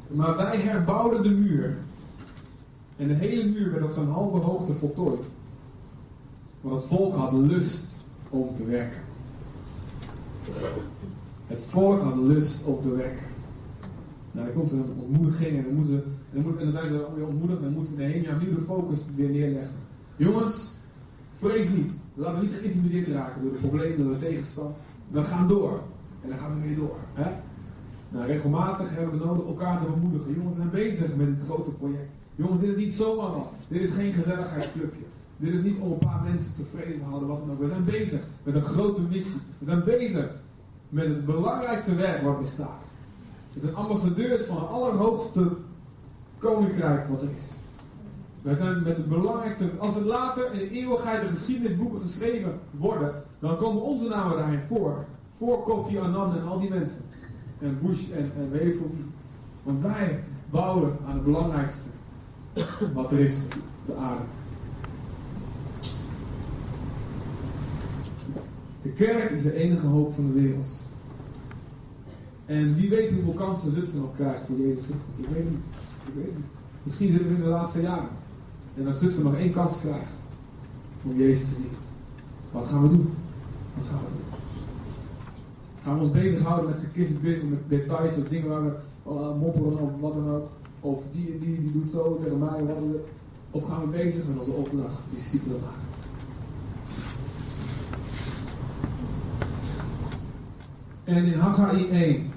Maar wij herbouwden de muur en de hele muur werd op zijn halve hoogte voltooid. Want het volk had lust om te werken. Het volk had lust om te werken. Nou, dan komt een ontmoediging en dan, moeten en dan, en dan zijn ze weer ontmoedigd en moeten Nehemia opnieuw de focus weer neerleggen. Jongens, vrees niet. Laten we niet geïntimideerd raken door de problemen, door de tegenstand. We gaan door. En dan gaan we weer door. Hè? Nou, regelmatig hebben we nodig elkaar te bemoedigen. Jongens, we zijn bezig met dit grote project. Jongens, dit is niet zomaar wat. Dit is geen gezelligheidsclubje. Dit is niet om een paar mensen tevreden te houden, wat dan ook. We zijn bezig met een grote missie. We zijn bezig met het belangrijkste werk wat bestaat. We zijn ambassadeurs van het allerhoogste koninkrijk wat er is. We zijn met het belangrijkste. Als er later in de eeuwigheid de geschiedenisboeken geschreven worden, dan komen onze namen daarin voor. Voor Kofi Annan en al die mensen. En Bush en, en weet. Want wij bouwen aan het belangrijkste wat er is de aarde. De kerk is de enige hoop van de wereld. En wie weet hoeveel kansen Zutphen nog krijgt voor Jezus. Ik weet niet. Ik weet niet. Misschien zitten we in de laatste jaren. En als Zutphen nog één kans krijgt om Jezus te zien. Wat gaan we doen? Wat gaan we doen? Gaan we ons bezighouden met gekissenbis, met details of dingen waar we uh, mopperen of wat dan ook. Of die en die, die doet zo tegen mij. Of gaan we bezig met onze opdracht, discipelen maken. En in Haggai 1.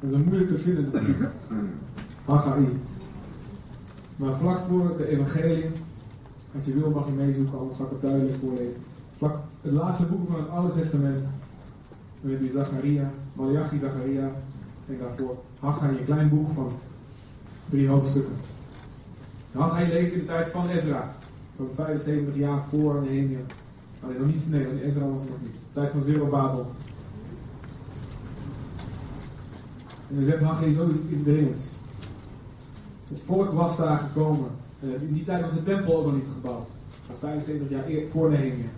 Dat is een moeilijk te vinden, Haggai. Maar vlak voor de evangelie, als je wil mag je meezoeken, anders zal ik het duidelijk voorlezen. Vlak het laatste boek van het Oude Testament, met die Zacharia, Malachi, Zacharia, en daarvoor Haggai, een klein boek van drie hoofdstukken. Haggai leeft in de tijd van Ezra, zo'n 75 jaar voor Nehemia. Maar nog niet, nee, in Ezra was het nog niet. De tijd van Zerubabel. En dan zegt Haggai zoiets indringends. Het volk was daar gekomen. in die tijd was de tempel ook nog niet gebouwd. Dat was 75 jaar voor Nehemia.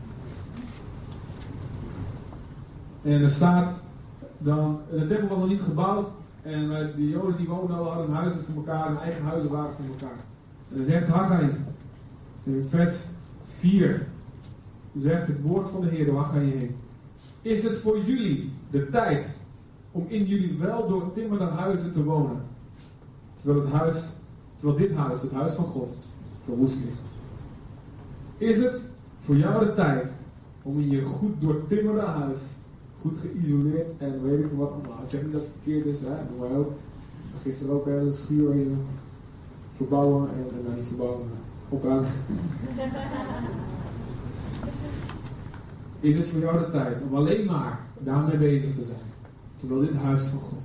En er staat dan, de tempel was nog niet gebouwd. En de Joden die woonden al hadden huizen voor elkaar, hun eigen huizen waren voor elkaar. En dan zegt Haggai, in vers 4, zegt het woord van de Heer door Haggai heen. Is het voor jullie de tijd om in jullie wel doortimmerde huizen te wonen? Terwijl, het huis, terwijl dit huis, het huis van God, verwoest ligt. Is het voor jou de tijd om in je goed doortimmerde huis goed geïsoleerd en weet ik wat allemaal. Ik zeg niet dat het verkeerd is, hè, doen wij ook. Gisteren ook een schuurwezen verbouwen en, nou niet verbouwen, opruimen. is het voor jou de tijd om alleen maar daarmee bezig te zijn. Terwijl dit huis van God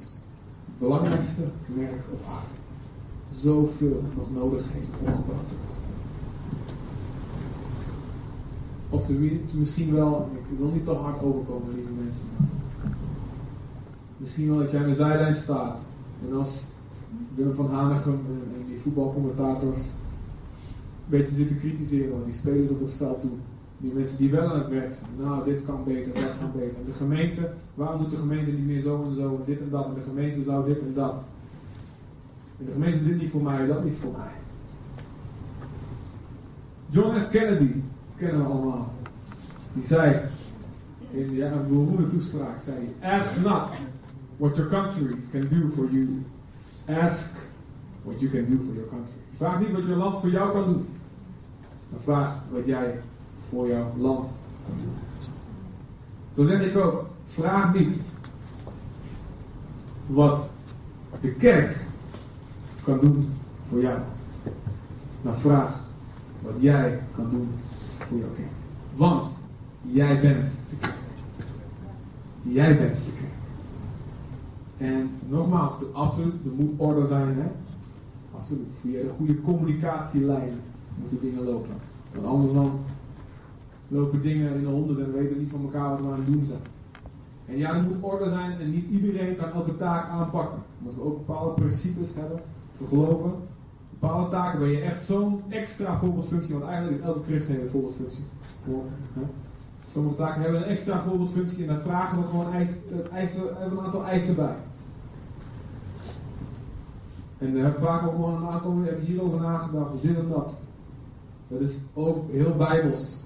het belangrijkste werk op aarde zoveel nog nodig heeft opgebouwd te worden. Of te, misschien wel, ik wil niet te hard overkomen, lieve mensen. Misschien wel dat jij aan de zijlijn staat. En als Willem van Hanegem en, die voetbalcommentators een beetje zitten kritiseren wat die spelers op het veld doen. Die mensen die wel aan het werk zijn. Nou, dit kan beter, dat kan beter. De gemeente, waarom doet de gemeente niet meer zo en zo dit en dat? En de gemeente zou dit en dat. En de gemeente dit niet voor mij, dat niet voor mij. John F. Kennedy, kennen allemaal. Die zei, in ja, een beroemde toespraak, zei ask not what your country can do for you. Ask what you can do for your country. Vraag niet wat je land voor jou kan doen. Maar vraag wat jij voor jouw land kan doen. Zo zeg ik ook, vraag niet wat de kerk kan doen voor jou. Maar vraag wat jij kan doen. Want jij bent de kerk. Jij bent de kerk. En nogmaals, absoluut, er moet orde zijn. Hè? Absoluut. Via de goede communicatielijnen moeten dingen lopen. Want anders dan lopen dingen in de honderd en weten niet van elkaar wat we aan het doen zijn. En ja, er moet orde zijn en niet iedereen kan elke taak aanpakken. Omdat we ook bepaalde principes hebben voor. Bepaalde taken ben je echt zo'n extra voorbeeldfunctie, want eigenlijk is elke christen een voorbeeldfunctie. Voor, hè? Sommige taken hebben een extra voorbeeldfunctie en daar vragen we gewoon eisen, eisen, hebben een aantal eisen bij. En dan vragen we gewoon een aantal, we hebben hierover nagedacht, dit en dat. Dat is ook heel bijbels.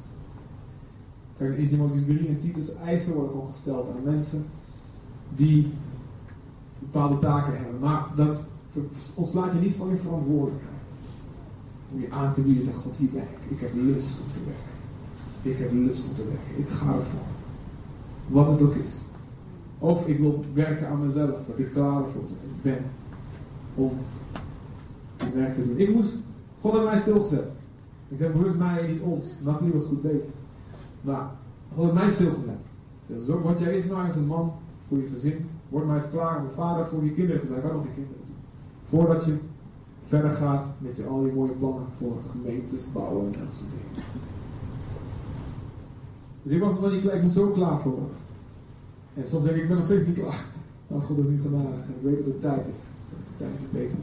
Kijk, in Timotheus 3 en Titus eisen worden gewoon gesteld aan mensen die bepaalde taken hebben. Maar dat ontslaat je niet van je verantwoordelijkheid. Om je aan te bieden, zegt God, hier ben ik. Ik heb lust om te werken. Ik heb lust om te werken. Ik ga ervoor. Wat het ook is. Of ik wil werken aan mezelf. Dat ik klaar voor ben. Om het werk te doen. Ik moest, God heeft mij stilgezet. Ik zeg bewust mij niet ons. Nathalie was goed bezig. Maar God heeft mij stilgezet. Zorg wat jij is maar eens een man voor je gezin. Word maar eens klaar om vader voor je kinderen te zijn. Ik nog geen kinderen. Voordat je verder gaat met je, al je mooie plannen voor gemeentes bouwen en dat soort dingen. Dus ik was nog niet klaar, ik moest zo klaar voor. En soms denk ik, ik ben nog steeds niet klaar. Nou, God is niet gedaan. En ik weet dat het tijd is. De tijd is beter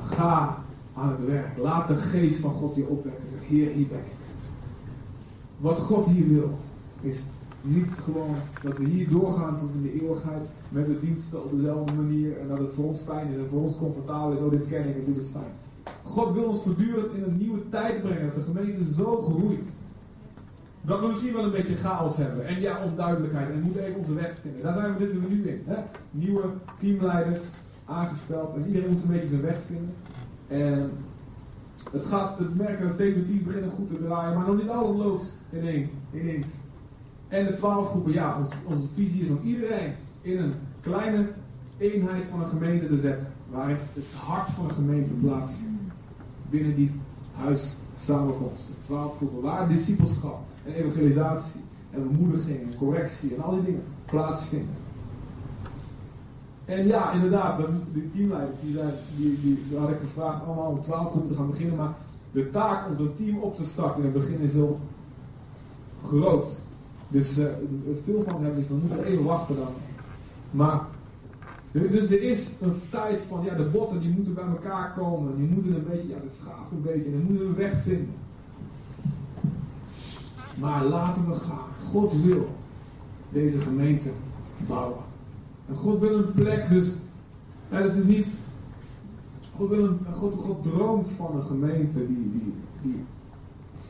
ga aan het werk. Laat de geest van God je opwekken. Zeg, Heer, hier ben ik. Wat God hier wil, is Niet gewoon dat we hier doorgaan tot in de eeuwigheid met de diensten op dezelfde manier en dat het voor ons fijn is en voor ons comfortabel is. Oh, dit ken ik dit is fijn. God wil ons voortdurend in een nieuwe tijd brengen. Dat de gemeente zo groeit. Dat we misschien wel een beetje chaos hebben. En ja, onduidelijkheid. En we moeten even onze weg vinden. Daar zijn we dit nu in. Hè? Nieuwe teamleiders aangesteld. En iedereen moet een beetje zijn weg vinden. En het gaat, het merken dat steeds met team beginnen goed te draaien. Maar nog niet alles loopt in één, ineens. En de twaalf groepen, ja, onze, visie is om iedereen in een kleine eenheid van een gemeente te zetten. Waar het, het hart van een gemeente plaatsvindt. Binnen die huis samenkomsten. Twaalf groepen waar discipelschap en evangelisatie en bemoediging en correctie en al die dingen plaatsvinden. En ja, inderdaad, die teamleiders die, zijn, die, die, had ik gevraagd allemaal om twaalf groepen te gaan beginnen, maar de taak om zo'n team op te starten in het begin is heel groot. Dus uh, veel van het hebben is, we moeten even wachten dan. Maar, dus er is een tijd van, ja, de botten die moeten bij elkaar komen, die moeten een beetje, ja, het schaaft een beetje, en dan moeten we weg vinden. Maar laten we gaan. God wil deze gemeente bouwen. En God wil een plek, dus ja, het is niet. God, wil een, God, God droomt van een gemeente die, die, die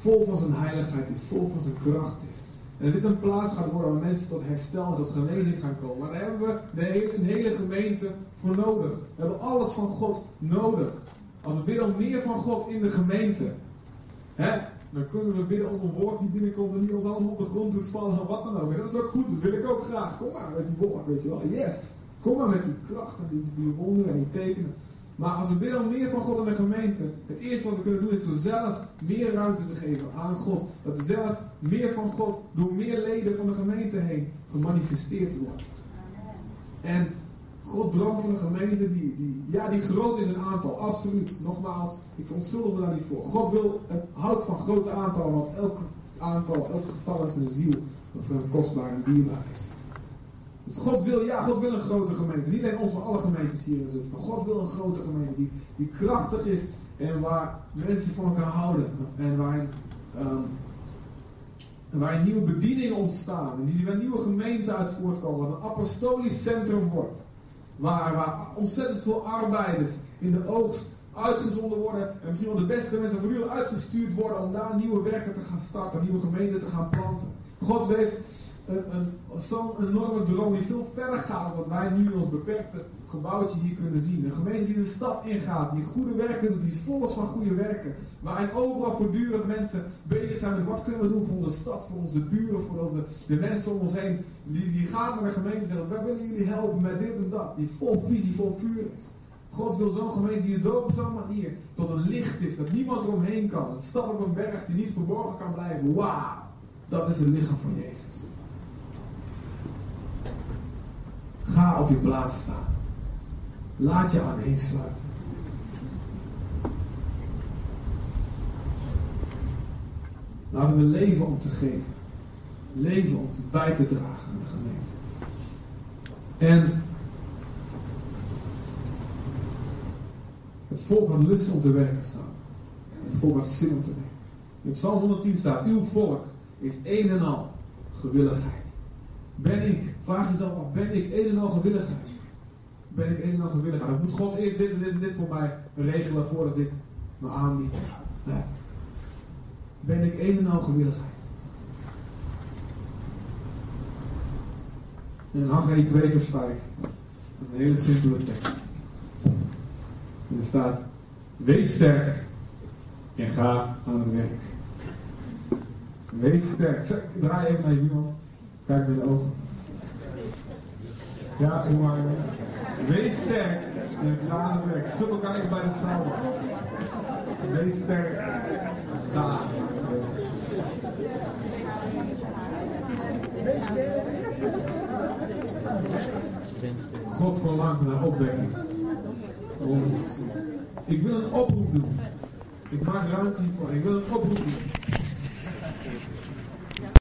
vol van zijn heiligheid is, vol van zijn kracht is. En dit een plaats gaat worden waar mensen tot herstel en tot genezing gaan komen. Maar daar hebben we een hele gemeente voor nodig. We hebben alles van God nodig. Als we om meer van God in de gemeente, hè, dan kunnen we bidden om een woord die binnenkomt en die ons allemaal op de grond doet vallen en wat dan ook. Dat is ook goed, dat wil ik ook graag. Kom maar met die woord, weet je wel. Yes! Kom maar met die kracht en die, die wonderen en die tekenen. Maar als we bidden meer van God in de gemeente, het eerste wat we kunnen doen is door zelf meer ruimte te geven aan God. Dat we zelf meer van God door meer leden van de gemeente heen gemanifesteerd wordt. En God droomt van een gemeente die, die, ja, die groot is in aantal, absoluut. Nogmaals, ik verontschuldig me daar niet voor. God wil, houdt van grote aantallen, want elk aantal, elk getal is een ziel dat voor hem kostbaar en dierbaar is. Dus God wil, ja, God wil een grote gemeente. Niet alleen ons, maar alle gemeentes hier in Zutphen. Maar God wil een grote gemeente die, die krachtig is en waar mensen van elkaar houden. En waarin, um, waarin nieuwe bedieningen ontstaan. En die waar nieuwe gemeenten uit voortkomen. Wat een apostolisch centrum wordt. Waar, waar ontzettend veel arbeiders in de oogst uitgezonden worden. En misschien wel de beste mensen van u uitgestuurd worden om daar nieuwe werken te gaan starten. Nieuwe gemeenten te gaan planten. God heeft een, een, zo'n enorme droom die veel verder gaat dan wat wij nu in ons beperkte gebouwtje hier kunnen zien. Een gemeente die de stad ingaat, die goede werken die vol is van goede werken. Waarin overal voortdurend mensen bezig zijn met wat kunnen we doen voor onze stad, voor onze buren, voor onze, de mensen om ons heen. Die, die gaan naar de gemeente en zeggen, wij willen jullie helpen met dit en dat. Die vol visie, vol vuur is. God wil zo'n gemeente die zo op zo'n manier tot een licht is, dat niemand eromheen kan. Een stad op een berg die niet verborgen kan blijven. Wauw, dat is het lichaam van Jezus. Ga op je plaats staan. Laat je aan sluiten. Laten we leven om te geven. Leven om te bij te dragen aan de gemeente. En het volk had lust om te werken staan. Het volk had zin om te werken. In Psalm 110 staat, uw volk is een en al gewilligheid. Ben ik, vraag jezelf af, ben ik een en al gewilligheid? Ben ik een en al gewilligheid? Dan moet God eerst dit en dit en dit voor mij regelen voordat ik me aanbied. Ben ik een en al gewilligheid? In Haggai 2 vers 5. Een hele simpele tekst. Er staat, wees sterk en ga aan het werk. Wees sterk. Draai even naar je buurman. Kijk in de ogen. Ja, kom maar. Wees sterk en ga het werk. Elkaar even bij de schouder. Wees sterk. Ga. God verlangt naar opwekking. Ik wil een oproep doen. Ik maak ruimte hiervoor. Ik wil een oproep doen.